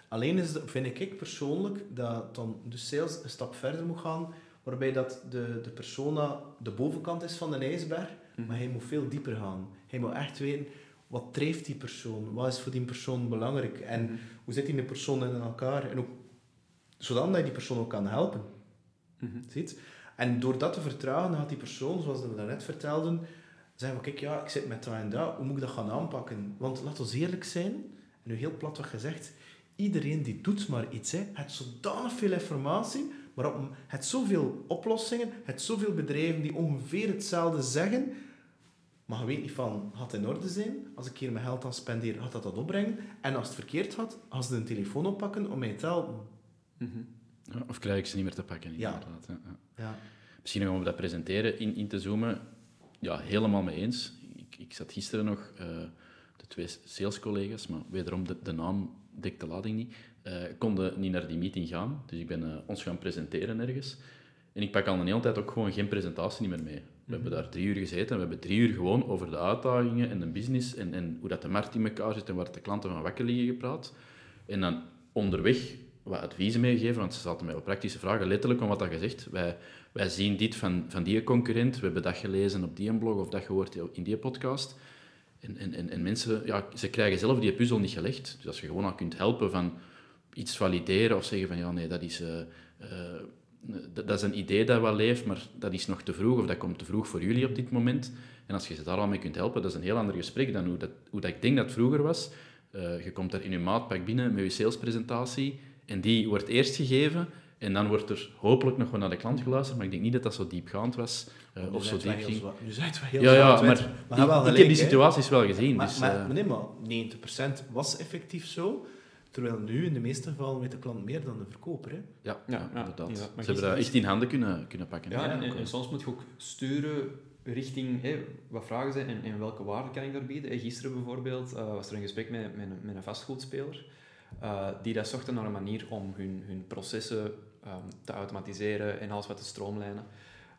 Alleen is, vind ik persoonlijk dat dan de sales een stap verder moet gaan, waarbij dat de, de persona de bovenkant is van de ijsberg, Mhm. maar hij moet veel dieper gaan. Hij moet echt weten, wat drijft die persoon? Wat is voor die persoon belangrijk? En Mhm. hoe zit die persoon in elkaar? En ook, zodat je die persoon ook kan helpen. Mhm. Ziet? En door dat te vertragen, gaat die persoon, zoals we daarnet vertelden, zeggen van, kijk, ja, ik zit met dat en dat, hoe moet ik dat gaan aanpakken? Want laat ons eerlijk zijn, en nu heel plat wat gezegd, iedereen die doet maar iets, hè, het zodanig veel informatie, maar op, het zoveel oplossingen, het zoveel bedrijven die ongeveer hetzelfde zeggen, maar je weet niet van, gaat het in orde zijn? Als ik hier mijn geld aan spendeer, gaat dat dat opbrengen? En als het verkeerd gaat, als ze een telefoon oppakken om mij te helpen. Mhm. Ja, of krijg ik ze niet meer te pakken, Ja. inderdaad. Ja, ja. Ja. Misschien nog om dat presenteren in, in te zoomen. Ja, helemaal mee eens. Ik, ik zat gisteren nog, eh, de twee salescollega's, maar wederom de, de naam dekt de lading niet, eh, konden niet naar die meeting gaan. Dus ik ben eh, ons gaan presenteren ergens. En ik pak al een hele tijd ook gewoon geen presentatie meer mee. We hebben daar drie uur gezeten en we hebben drie uur gewoon over de uitdagingen en de business en, en hoe dat de markt in elkaar zit en waar de klanten van wakker liggen gepraat. En dan onderweg wat adviezen meegeven, want ze zaten mij op praktische vragen, letterlijk om wat dat gezegd. Wij, wij zien dit van, van die concurrent, we hebben dat gelezen op die blog of dat gehoord in die podcast. En, en, en, en mensen, ja, ze krijgen zelf die puzzel niet gelegd. Dus als je gewoon al kunt helpen van iets valideren of zeggen van ja, nee, dat is, eh, eh, dat, is een idee dat wel leeft, maar dat is nog te vroeg of dat komt te vroeg voor jullie op dit moment. En als je ze daar al mee kunt helpen, dat is een heel ander gesprek dan hoe dat, hoe dat ik denk dat vroeger was. Eh, je komt daar in je maatpak binnen met je salespresentatie en die wordt eerst gegeven en dan wordt er hopelijk nog wel naar de klant geluisterd, maar ik denk niet dat dat zo diepgaand was eh, Nu of zo wel diep ging. Nu zijn het wel heel Ja, ja, maar wel ik, ik gelijk, heb die situaties wel gezien. Maar, dus, maar, eh, maar nee, maar 90% was effectief zo. Terwijl nu in de meeste gevallen weet de klant meer dan de verkoper. Hè? ja, Ja, ja, ja, inderdaad. Maar Ze hebben dat echt in handen kunnen, kunnen pakken. Ja, en, Ja, en- en soms moet je ook sturen richting hé, wat vragen ze en, en welke waarde kan ik daar bieden. Hé, gisteren bijvoorbeeld eh, was er een gesprek met, met, met een vastgoedspeler eh, die dat zochten naar een manier om hun, hun processen ehm, te automatiseren en alles wat te stroomlijnen.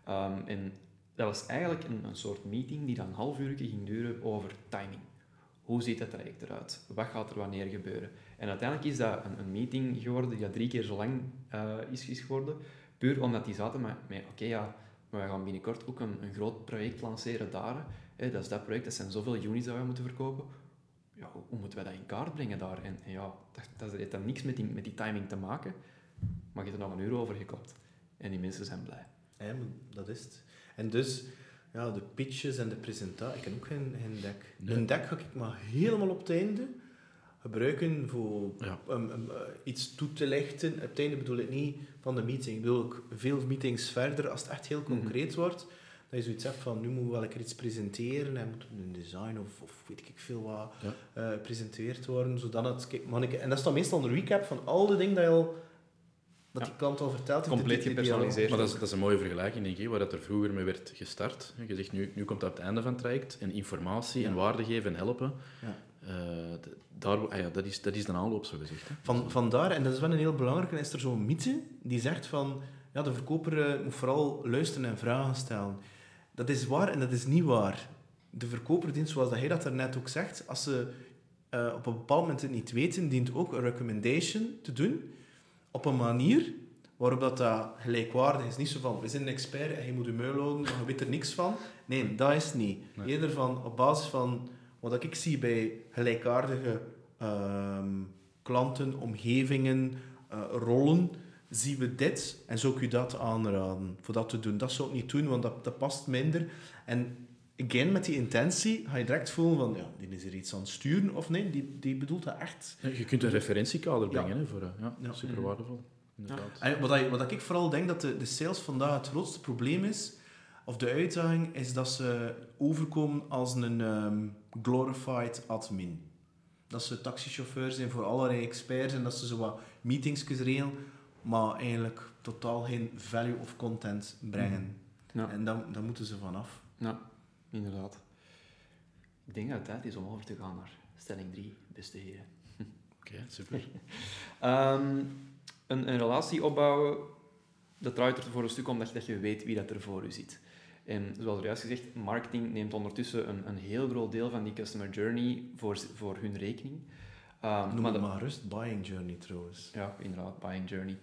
Ehm, en dat was eigenlijk een, een soort meeting die dan een half uur ging duren over timing. Hoe ziet het traject eruit? Wat gaat er wanneer gebeuren? En uiteindelijk is dat een, een meeting geworden die dat drie keer zo lang eh, is, is geworden. Puur omdat die zaten met, met oké ja, maar we gaan binnenkort ook een, een groot project lanceren daar. Hè, dat is dat project, dat zijn zoveel units dat we moeten verkopen. Ja, hoe, moeten we dat in kaart brengen daar? En, en ja, dat, dat heeft dan niks met die, met die timing te maken. Maar je hebt er nog een uur over gekopt. En die mensen zijn blij. Ja, dat is het. En dus, ja, de pitches en de presentatie. Ik heb ook geen, geen deck. Nee. Een deck ga ik maar helemaal op het einde gebruiken voor Ja. um, um, uh, iets toe te lichten. Op het einde bedoel ik niet van de meeting. Ik bedoel ook veel meetings verder, als het echt heel concreet wordt, dat je zoiets hebt van, nu moet wel lekker iets presenteren en moet een design of, of weet ik veel wat Ja. eh, gepresenteerd worden, zodat het... Kijk, man, ik- en dat is dan meestal een recap van al de dingen dat je al... Dat Ja. die klant al verteld heeft. Compleet gepersonaliseerd. Maar dat is, dat is een mooie vergelijking, denk ik, waar dat er vroeger mee werd gestart. Je zegt, nu, nu komt dat op het einde van het traject. En informatie en waarde geven en helpen. Ja. Eh, daar, ah ja, dat, is, dat is de aanloop, zo gezegd. Hè. Van, vandaar, en dat is wel een heel belangrijke, is er zo'n mythe die zegt van, ja, de verkoper eh, moet vooral luisteren en vragen stellen. Dat is waar en dat is niet waar. De verkoper dient, zoals dat hij dat daarnet ook zegt, als ze eh, op een bepaald moment het niet weten, dient ook een recommendation te doen op een manier waarop dat, dat gelijkwaardig is. Niet zo van, we zijn een expert en je moet je muil houden, maar je weet er niks van. Nee, dat is niet. Nee. Eerder van, op basis van wat ik zie bij gelijkaardige ehm, klanten, omgevingen, eh, rollen, zien we dit en zou ik u dat aanraden voor dat te doen. Dat zou ik niet doen, want dat, dat past minder. En again, met die intentie ga je direct voelen van, ja, die is er iets aan het sturen of nee, die, die bedoelt dat echt. Ja, Je kunt een referentiekader Ja. brengen hè, voor, eh, ja, Ja. super waardevol. Inderdaad. En wat, ik- wat ik vooral denk dat de, de sales vandaag het grootste probleem is, of de uitdaging, is dat ze overkomen als een ehm, glorified admin. Dat ze taxichauffeur zijn voor allerlei experts en dat ze zo wat meetings regelen, maar eigenlijk totaal geen value of content brengen. Ja. En dan, dan moeten ze vanaf. Ja, inderdaad. Ik denk dat het tijd is om over te gaan naar stelling 3, beste heren. Oké, super. Ehm, een, een relatie opbouwen, dat draait er voor een stuk om dat je, dat je weet wie dat er voor u zit. En zoals juist gezegd, marketing neemt ondertussen een, een heel groot deel van die customer journey voor, voor hun rekening. Um, Noem maar, maar rust, buying journey trouwens. Ja, inderdaad, buying journey.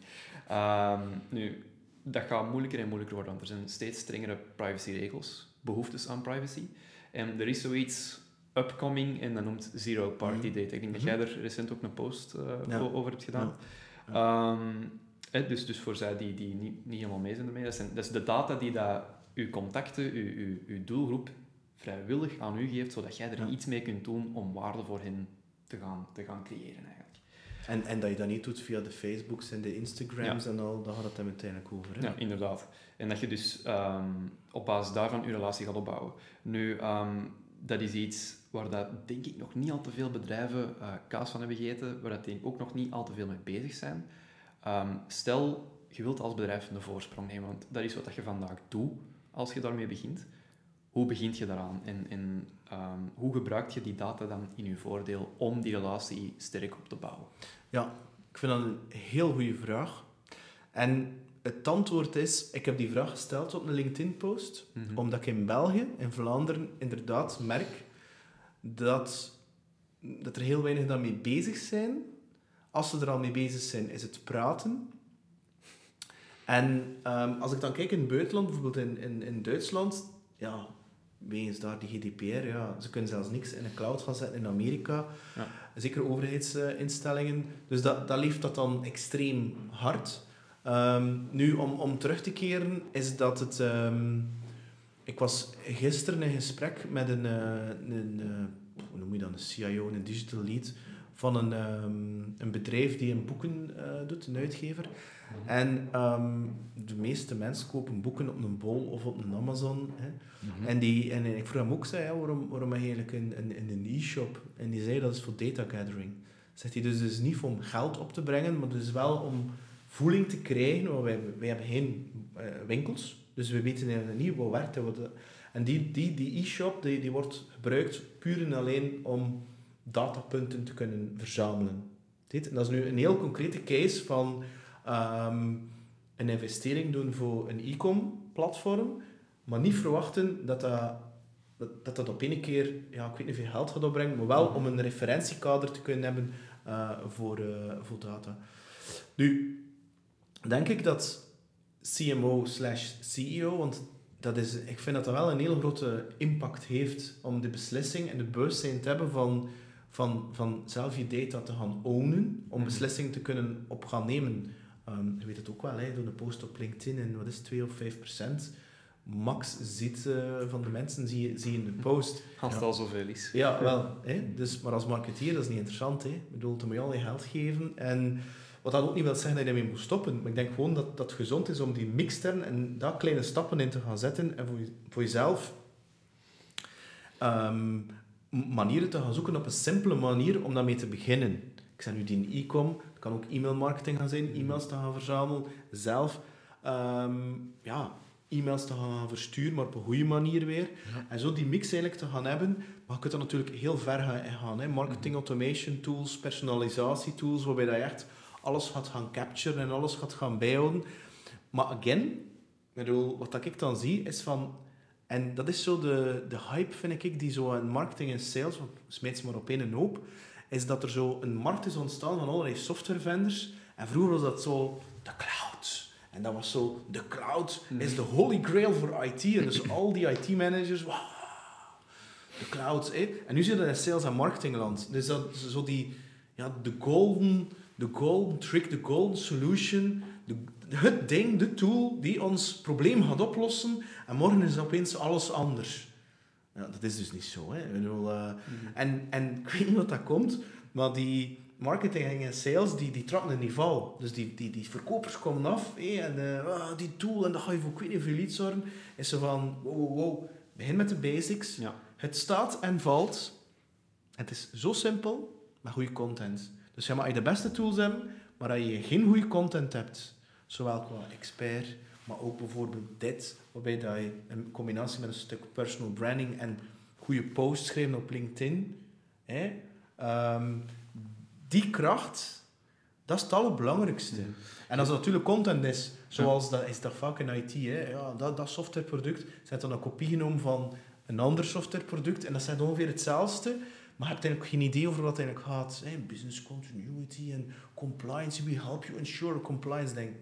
Um, nu, dat gaat moeilijker en moeilijker worden, want er zijn steeds strengere privacyregels, behoeftes aan privacy. En er is zoiets upcoming en dat noemt Zero Party mhm. Data. Ik denk dat jij er recent ook een post uh, over hebt gedaan. Ja. Um, dus, dus voor zij die, die niet, niet helemaal mee zijn ermee, dat, zijn, dat is de data die dat uw contacten, uw, uw, uw doelgroep vrijwillig aan u geeft, zodat jij er iets mee kunt doen om waarde voor hen te gaan, te gaan creëren eigenlijk. En, en dat je dat niet doet via de Facebooks en de Instagrams en al, daar gaat het dan uiteindelijk over. Hè? Ja, inderdaad. En dat je dus um, op basis daarvan je relatie gaat opbouwen. Nu, um, dat is iets waar dat, denk ik nog niet al te veel bedrijven uh, kaas van hebben gegeten, waar dat denk ik ook nog niet al te veel mee bezig zijn. Um, stel, je wilt als bedrijf een voorsprong nemen, want dat is wat je vandaag doet als je daarmee begint. Hoe begint je daaraan en, en um, hoe gebruik je die data dan in je voordeel om die relatie sterk op te bouwen? Ja, ik vind dat een heel goede vraag. En het antwoord is, ik heb die vraag gesteld op een LinkedIn-post, mhm. omdat ik in België, in Vlaanderen, inderdaad merk dat, dat er heel weinig daarmee bezig zijn. Als ze er al mee bezig zijn, is het praten. En um, als ik dan kijk in het buitenland, bijvoorbeeld in, in, in Duitsland, ja, wegens daar die GDPR, ja, ze kunnen zelfs niks in een cloud gaan zetten in Amerika. Ja. Zeker overheidsinstellingen. Dus dat, dat leeft dat dan extreem hard. Um, nu, om, om terug te keren, is dat het... Um, ik was gisteren in gesprek met een, uh, een uh, hoe noem je dat, een CIO, een digital lead van een, um, een bedrijf die een boeken uh, doet, een uitgever. Mhm. En um, de meeste mensen kopen boeken op een bol of op een Amazon. Hè. Mm-hmm. en, die, en ik vroeg hem ook, zei, ja, waarom, waarom eigenlijk in, in, in een e-shop? En die zei, dat is voor data gathering. Zegt hij, dus, dus niet om geld op te brengen, maar dus wel om voeling te krijgen. Want wij, wij hebben geen uh, winkels, dus we weten eigenlijk niet wat werkt. Wat, en die, die, die e-shop die, die wordt gebruikt puur en alleen om datapunten te kunnen verzamelen. En dat is nu een heel concrete case van um, een investering doen voor een e-com platform, maar niet verwachten dat dat, dat, dat op één keer, ja, ik weet niet veel geld gaat opbrengen, maar wel om een referentiekader te kunnen hebben uh, voor, uh, voor data. Nu, denk ik dat CMO slash CEO, want dat is, ik vind dat dat wel een heel grote impact heeft om de beslissing en de bewustzijn te hebben van, van, van zelf je data te gaan ownen, om mhm. beslissingen te kunnen op gaan nemen. Um, je weet het ook wel, hè, door een post op LinkedIn en wat is 2 of 5 procent max ziet uh, van de mensen zie je, zie je in de post. Als het ja. al zoveel is. Ja, wel. Hè? Dus, maar als marketeer dat is niet interessant. Hè? Ik bedoel, dan moet je al je geld geven. En wat dat ook niet wil zeggen dat je ermee moet stoppen. Maar ik denk gewoon dat dat gezond is om die mixtern en daar kleine stappen in te gaan zetten. En voor, je, voor jezelf um, manieren te gaan zoeken op een simpele manier om daarmee te beginnen. Ik zeg nu die e-com, het kan ook e-mailmarketing gaan zijn, e-mails te gaan verzamelen, zelf um, ja, e-mails te gaan versturen, maar op een goede manier weer. En zo die mix eigenlijk te gaan hebben. Maar je kunt er natuurlijk heel ver gaan. Hè. Marketing automation tools, personalisatie tools, waarbij je echt alles gaat gaan capturen en alles gaat gaan bijhouden. Maar again, wat ik dan zie, is van... En dat is zo de, de hype, vind ik, die zo in marketing en sales, smijt ze maar op één hoop, is dat er zo een markt is ontstaan van allerlei software vendors. En vroeger was dat zo de cloud. En dat was zo, de cloud is de holy grail voor IT. En dus al die IT-managers, wow, de cloud. En nu zit het in sales- en marketingland. Dus dat zo die, ja, de golden de golden trick, de golden solution, de, het ding, de tool die ons probleem gaat oplossen en morgen is opeens alles anders. Ja, dat is dus niet zo. Hè. Bedoel, uh, en, en ik weet niet wat dat komt, maar die marketing en sales die, die trappen een niveau. Dus die, die, die verkopers komen af hé, en uh, die tool en dan ga je voor ik weet niet veel iets zorgen. Is zo van, wow, wow, wow, begin met de basics. Ja. Het staat en valt. Het is zo simpel, met goede content. Dus ja, mag je de beste tools hebben, maar als je geen goede content hebt, zowel qua expert, maar ook bijvoorbeeld dit, waarbij dat je een combinatie met een stuk personal branding en goede posts schrijven op LinkedIn, hè, um, die kracht, Dat is het allerbelangrijkste. En als het natuurlijk content is, zoals dat is dat vaak in IT, hè, ja, dat, dat softwareproduct, zet dan een kopie genomen van een ander softwareproduct en dat zijn ongeveer hetzelfde, maar je hebt eigenlijk geen idee over wat het eigenlijk gaat. Hè, business continuity en compliance, we help you ensure compliance. Denk,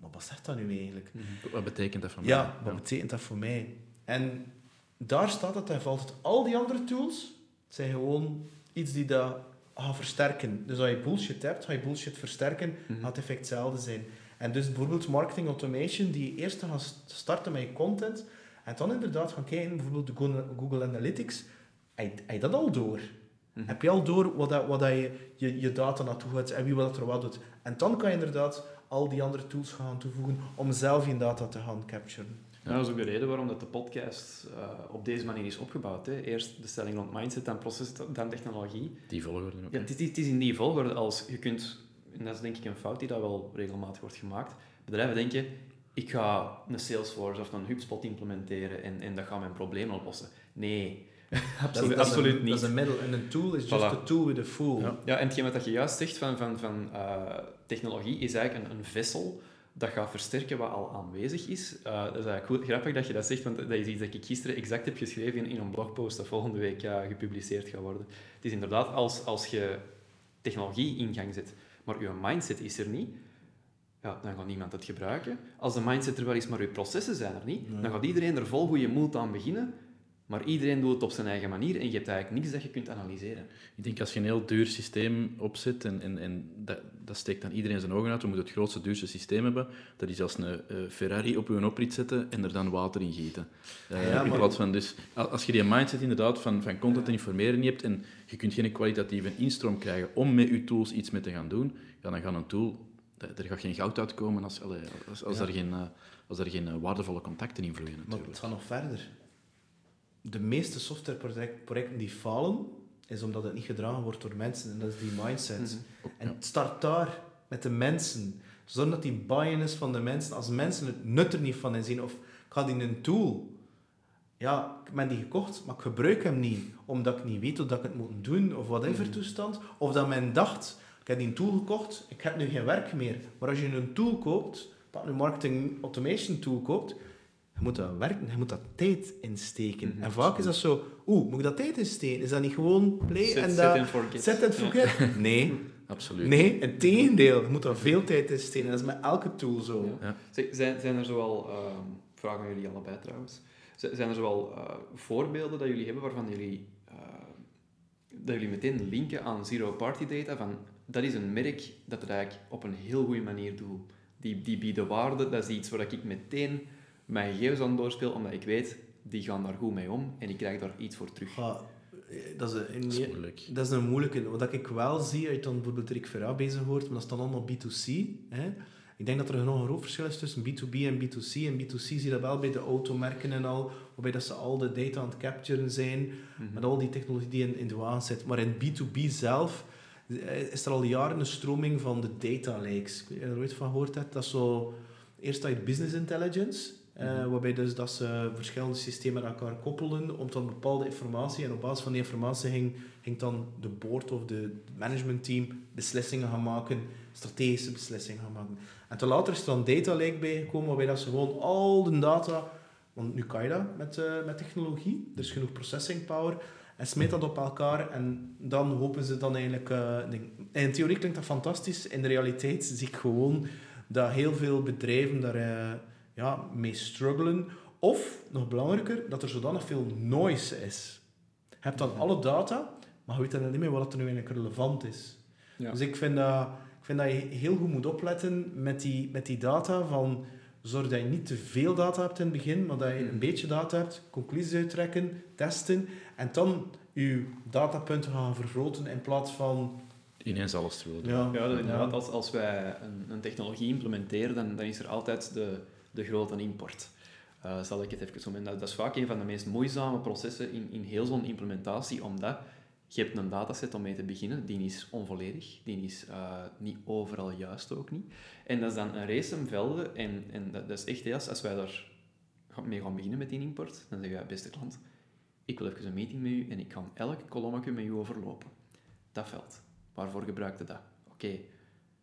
maar wat zegt dat nu eigenlijk? Wat betekent dat voor mij? Ja, wat betekent dat voor mij? En daar staat het en valt het. Al die andere tools zijn gewoon iets die dat gaat versterken. Dus als je bullshit hebt, ga je bullshit versterken, mm gaat het effect hetzelfde zijn. En dus bijvoorbeeld marketing automation, die eerst gaat starten met je content, en dan inderdaad gaan kijken, bijvoorbeeld de Google Analytics, heb je dat al door? Mhm. Heb je al door wat, dat, wat dat je, je, je data naartoe gaat en wie wat er wat doet? En dan kan je inderdaad al die andere tools gaan toevoegen om zelf je data te gaan capturen. Ja, dat is ook de reden waarom dat de podcast uh, op deze manier is opgebouwd. Hè. Eerst de stelling rond mindset, dan proces, dan technologie. Die volgorde ook. Ja, het, is, het is in die volgorde als je kunt... En dat is denk ik een fout die dat wel regelmatig wordt gemaakt. Bedrijven denken, ik ga een Salesforce of een HubSpot implementeren en, en dat gaat mijn probleem oplossen. Nee, absoluut, dat absoluut een, niet. Dat is een middel en een tool is just a tool with a fool. Ja, ja en hetgeen wat je juist zegt van, van, van uh, technologie is eigenlijk een, een vessel dat gaat versterken wat al aanwezig is. Uh, dat is eigenlijk goed, grappig dat je dat zegt, want dat is iets dat ik gisteren exact heb geschreven in, in een blogpost dat volgende week uh, gepubliceerd gaat worden. Het is inderdaad, als, als je technologie in gang zet, maar je mindset is er niet, ja, dan gaat niemand het gebruiken. Als de mindset er wel is, maar je processen zijn er niet, dan gaat iedereen er vol goede moed aan beginnen, maar iedereen doet het op zijn eigen manier en je hebt eigenlijk niks dat je kunt analyseren. Ik denk als je een heel duur systeem opzet en, en, en dat, dat steekt dan iedereen zijn ogen uit, we moeten het grootste, duurste systeem hebben, dat is als een uh, Ferrari op je oprit zetten en er dan water in gieten. Uh, ja, in plaats van, dus, als je die mindset inderdaad van, van content en informeren niet hebt en je kunt geen kwalitatieve instroom krijgen om met je tools iets mee te gaan doen, ja, dan gaat een tool, er gaat geen goud uitkomen als, als, als, ja. er, geen, uh, als er geen waardevolle contacten in vloeien. Natuurlijk. Maar het gaat nog verder de meeste softwareprojecten die falen, is omdat het niet gedragen wordt door mensen. En dat is die mindset. Mhm. En het start daar, met de mensen. Zorg dat die buy-in is van de mensen. Als mensen het nut er niet van inzien, of ik ga die een tool... Ja, ik ben die gekocht, maar ik gebruik hem niet, omdat ik niet weet hoe ik het moet doen, of whatever mm toestand. Of dat men dacht, ik heb die een tool gekocht, ik heb nu geen werk meer. Maar als je een tool koopt, dat een marketing automation tool koopt, je moet dat werken, je moet dat tijd insteken. Mm -hmm. En vaak is dat zo, oeh, moet ik dat tijd insteken? Is dat niet gewoon play set, en dat... Set and forget. Ja. Nee. Absoluut. Nee, in tegendeel. Je moet daar veel tijd insteken. Dat is met elke tool zo. Ja. Zijn, zijn er zoal, vraag aan jullie allebei trouwens, zijn er zoal uh, voorbeelden dat jullie hebben waarvan jullie, uh, dat jullie meteen linken aan zero party data, van dat is een merk dat het eigenlijk op een heel goede manier doet. Die, die bieden waarde, dat is iets waar ik meteen mijn gegevens aan doorspeel, omdat ik weet, die gaan daar goed mee om en ik krijg daar iets voor terug. Ja, dat, is een, dat, is moeilijk. dat is een moeilijke. Wat ik wel zie, uit dan bijvoorbeeld Rick Verra bezig hoort, maar dat is dan allemaal B2C. Hè? Ik denk dat er nog een groot verschil is tussen B2B en B2C. En B2C zie je dat wel bij de automerken en al, waarbij dat ze al de data aan het capturen zijn, mhm. met al die technologie die in, in de waan zit. Maar in B2B zelf eh, is er al jaren een stroming van de data lakes. Ik weet niet of je er ooit van gehoord hebt. Dat is zo... Eerst uit business intelligence, uh, waarbij dus dat ze verschillende systemen aan elkaar koppelen om dan bepaalde informatie en op basis van die informatie ging, ging dan de board of de managementteam beslissingen gaan maken, strategische beslissingen gaan maken. En te later is er dan data lake bijgekomen waarbij dat ze gewoon al de data, want nu kan je dat met, uh, met technologie, er is genoeg processing power, en smeet dat op elkaar en dan hopen ze dan eigenlijk... Uh, in theorie klinkt dat fantastisch, in de realiteit zie ik gewoon dat heel veel bedrijven daar ja, mee struggelen. Of, nog belangrijker, dat er zodanig veel noise is. Je hebt dan alle data, maar je weet dan niet meer wat er nu eigenlijk relevant is. Ja. Dus ik vind, dat, ik vind dat je heel goed moet opletten met die, met die data. Van, zorg dat je niet te veel data hebt in het begin, maar dat je een beetje data hebt, conclusies uittrekken, testen en dan je datapunten gaan vergroten in plaats van ineens alles te willen. Ja, ja inderdaad. Als, als wij een, een technologie implementeren, dan, dan is er altijd de, de grote import. Uh, zal ik het even zo dat, dat is vaak een van de meest moeizame processen in, in heel zo'n implementatie, omdat je hebt een dataset om mee te beginnen, die is onvolledig, die is uh, niet overal juist ook niet. En dat is dan een race velden, en, en dat, is echt, als, als wij daar mee gaan beginnen met die import, dan zeg je, beste klant, ik wil even een meeting met u en ik kan elk kolommetje met u overlopen. Dat veld. Waarvoor gebruikte dat? Oké,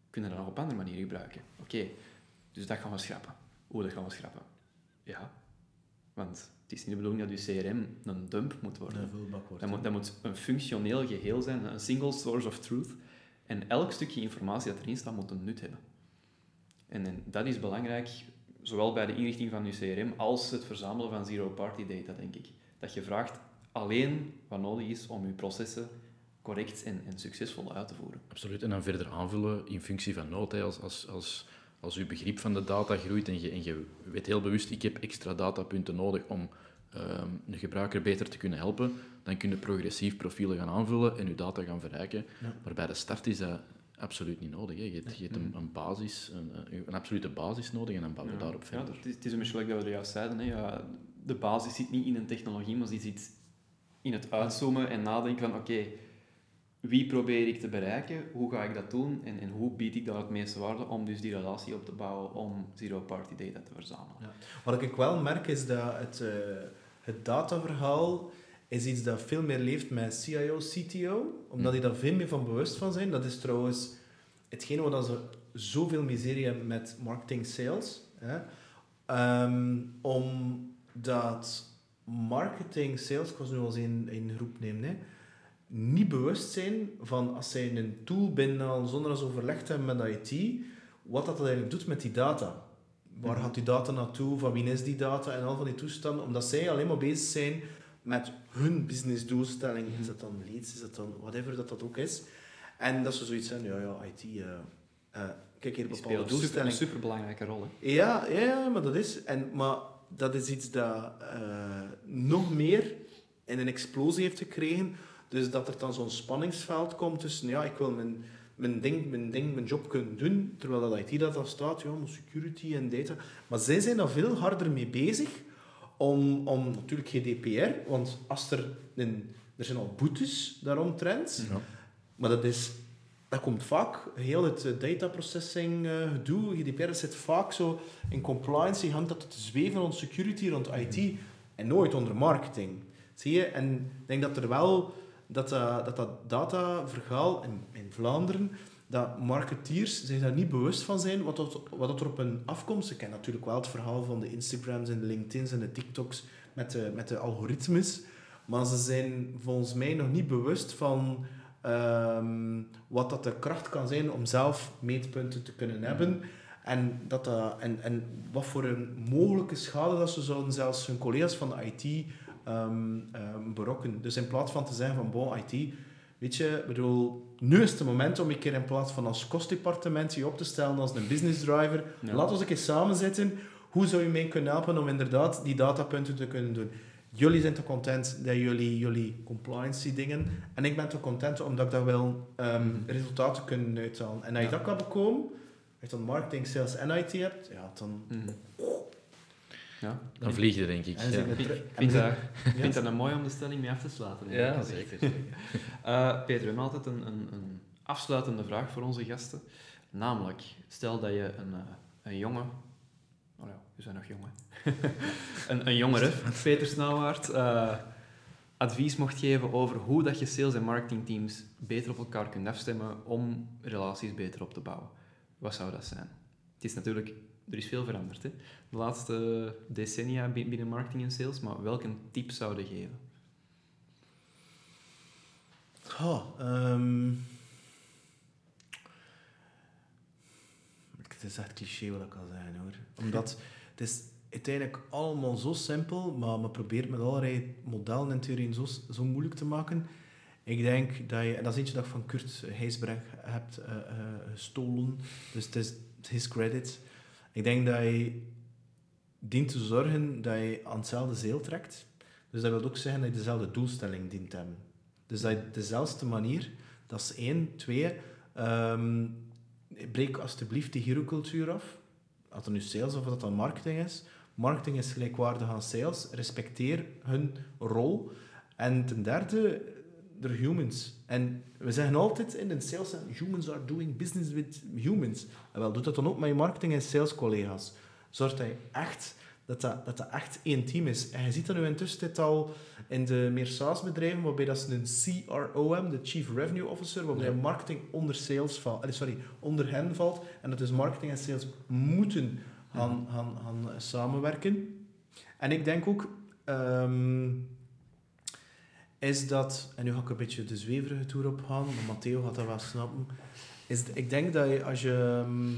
kunnen dat nog op andere manieren gebruiken. Oké, dus dat gaan we schrappen. Hoe dat gaan we schrappen? Ja, want het is niet de bedoeling dat je CRM een dump moet worden. Een vulbak wordt. Dat moet, dat moet een functioneel geheel zijn, een single source of truth. En elk stukje informatie dat erin staat, moet een nut hebben. En, en dat is belangrijk, zowel bij de inrichting van je CRM als het verzamelen van zero-party data, denk ik. Dat je vraagt alleen wat nodig is om je processen correct en, en succesvol uit te voeren. Absoluut. En dan verder aanvullen in functie van nood. Hè. Als, als, als, als je begrip van de data groeit en je, en je weet heel bewust, ik heb extra datapunten nodig om um, de gebruiker beter te kunnen helpen, dan kun je progressief profielen gaan aanvullen en je data gaan verrijken. Ja. Maar bij de start is dat absoluut niet nodig. Hè. Je, hebt, je hebt een, een, basis, een, een, absolute basis nodig en dan bouwen we daarop verder. Ja, het, is, het is een beetje dat we er juist zeiden. Hè. Ja, de basis zit niet in een technologie, maar die zit in het uitzoomen en nadenken van oké, wie probeer ik te bereiken, hoe ga ik dat doen en, en hoe bied ik daar het meeste waarde om dus die relatie op te bouwen om zero-party data te verzamelen. Ja. Wat ik wel merk is dat het, uh, het dataverhaal is iets dat veel meer leeft met CIO, CTO, omdat die daar veel meer van bewust van zijn. Dat is trouwens hetgene wat ze zoveel miserie hebben met marketing sales. Hè? Um, omdat marketing sales, ik was nu al eens in, in groep nemen, hè, niet bewust zijn van als zij een tool binnenhalen zonder dat ze overlegd hebben met IT, wat dat eigenlijk doet met die data. Waar mhm. gaat die data naartoe? Van wie is die data? En al van die toestanden. Omdat zij alleen maar bezig zijn met hun businessdoelstelling. Is dat dan leads? Is dat dan whatever dat dat ook is? En dat ze zoiets zijn, ja, ja, IT... Uh, uh, kijk hier, bepaalde doelstelling. Een superbelangrijke rol, hè? Ja, ja, maar dat is... En, maar dat is iets dat uh, nog meer in een explosie heeft gekregen dus dat er dan zo'n spanningsveld komt tussen, ja, ik wil mijn, mijn, ding, mijn ding, mijn job kunnen doen, terwijl dat IT dat daar staat, ja, security en data. Maar zij zijn daar veel harder mee bezig om, om natuurlijk GDPR, want als er, een, er zijn al boetes daaromtrent, ja. maar dat is dat komt vaak, heel het eh, data processing uh, gedoe, GDPR zit vaak zo in compliance, hangt dat te zweven rond security, rond IT en nooit onder marketing. Zie je? En ik denk dat er wel dat uh, dat, dat dataverhaal in, in Vlaanderen, dat marketeers zich daar niet bewust van zijn wat, dat, wat er op hun afkomst. Ik ken natuurlijk wel het verhaal van de Instagrams en de LinkedIn's en de TikToks met de, met de algoritmes, maar ze zijn volgens mij nog niet bewust van ehm, wat dat de kracht kan zijn om zelf meetpunten te kunnen hebben. En, dat, dat, en, en wat voor een mogelijke schade dat ze zouden zelfs hun collega's van de IT um, berokken. Dus in plaats van te zeggen van, bon, IT, weet je, bedoel, nu is het moment om een keer in plaats van als kostdepartement je op te stellen als een business driver, ja. we eens een samen zitten. Hoe zou je mij kunnen helpen om inderdaad die datapunten te kunnen doen? Jullie zijn te content dat jullie, jullie compliance dingen. En ik ben te content omdat ik daar wel um, resultaten kunnen uithalen. En als je dat kan bekomen, als je dan marketing, sales en IT hebt, ja, dan... Mm ja. Dan vlieg je, denk ik. Ja. Ik vind, dat, vind dat een mooi om de stelling mee af te sluiten. Ja, zeker. zeker. uh, Peter, we hebben altijd een, een, een, afsluitende vraag voor onze gasten. Namelijk, stel dat je een, uh, een jongen... Oh ja, we zijn nog jong, een, een jongere, Peter Snauwaard, uh, advies mocht geven over hoe dat je sales- en marketingteams beter op elkaar kunt afstemmen om relaties beter op te bouwen. Wat zou dat zijn? Het is natuurlijk er is veel veranderd. Hè? De laatste decennia binnen marketing en sales, maar welke tip zou je geven? Oh. Het is echt cliché wat ik kan zeggen hoor. Omdat het is uiteindelijk allemaal zo simpel, maar men probeert met allerlei modellen en theorieën zo, zo moeilijk te maken. Ik denk dat je, en dat is eentje dat ik van Kurt Heisbreng hebt uh, uh, gestolen, dus het is his credit. Ik denk dat je dient te zorgen dat je aan hetzelfde zeel trekt. Dus dat wil ook zeggen dat je dezelfde doelstelling dient te hebben. Dus dat je dezelfde manier, dat is één. Twee, um, breek alsjeblieft die hero-cultuur af. Of het nu sales of dat dan marketing is. Marketing is gelijkwaardig aan sales. Respecteer hun rol. En ten derde, de humans. En we zeggen altijd in de sales, humans are doing business with humans. En wel, doe dat dan ook met je marketing- en sales-collega's. Zorg dat je echt dat dat, dat dat echt één team is. En je ziet dat nu intussen dit al in de meer SaaS-bedrijven, waarbij dat ze een CRO hebben, de Chief Revenue Officer, waarbij marketing onder sales valt, eh, sorry, onder hen valt. En dat dus marketing en sales moeten gaan, gaan, gaan samenwerken. En ik denk ook... ehm, is dat, en nu ga ik een beetje de zweverige toer op gaan, maar Matteo gaat dat wel snappen. Is, ik denk dat je, als je, ehm,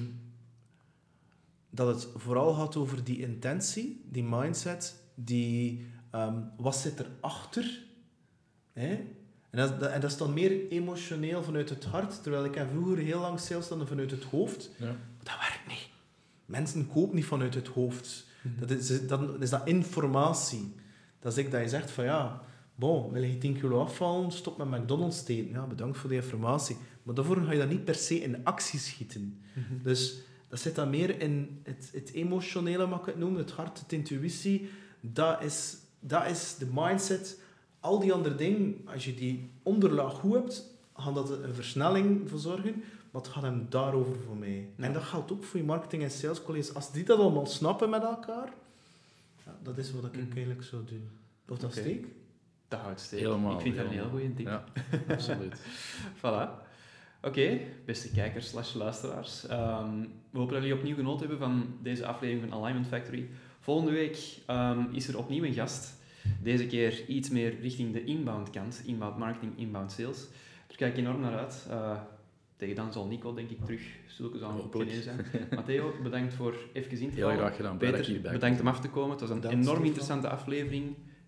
dat het vooral gaat over die intentie, die mindset, die, ehm, wat zit erachter? Hè? En, dat, dat- en dat is dan meer emotioneel vanuit het hart, terwijl ik vroeger heel lang sales dan vanuit het hoofd. Ja. Dat werkt niet. Mensen kopen niet vanuit het hoofd. Dat is, dan is dat informatie. Dat is ik dat je zegt van ja, bon, wil je 10 kilo afvallen, stop met McDonald's te eten. Ja, bedankt voor die informatie. Maar daarvoor ga je dat niet per se in actie schieten. Dus dat zit dan meer in het, het emotionele, mag ik het noemen, het hart, het intuïtie. Dat is, dat is de mindset. Al die andere dingen, als je die onderlaag goed hebt, gaat dat een versnelling verzorgen. Maar het gaat hem daarover voor mij. Ja. En dat geldt ook voor je marketing- en salescollega's. Als die dat allemaal snappen met elkaar, ja, dat is wat ik Mhm. eigenlijk zou doen. Of dat steek? Dat houdt steek. Helemaal, Ik vind dat een heel goede tip. Ja, absoluut. Voilà. Oké, beste kijkers slash luisteraars. Ehm, we hopen dat jullie opnieuw genoten hebben van deze aflevering van Alignment Factory. Volgende week ehm, is er opnieuw een gast. Deze keer iets meer richting de inbound kant. Inbound marketing, inbound sales. Daar kijk ik enorm naar uit. Eh, tegen dan zal Nico denk ik terug zulke Hopelijk. opnemen zijn. Matteo, bedankt voor even in te Heel graag gedaan. Peter, bedankt om af te komen. Het was een enorm interessante aflevering.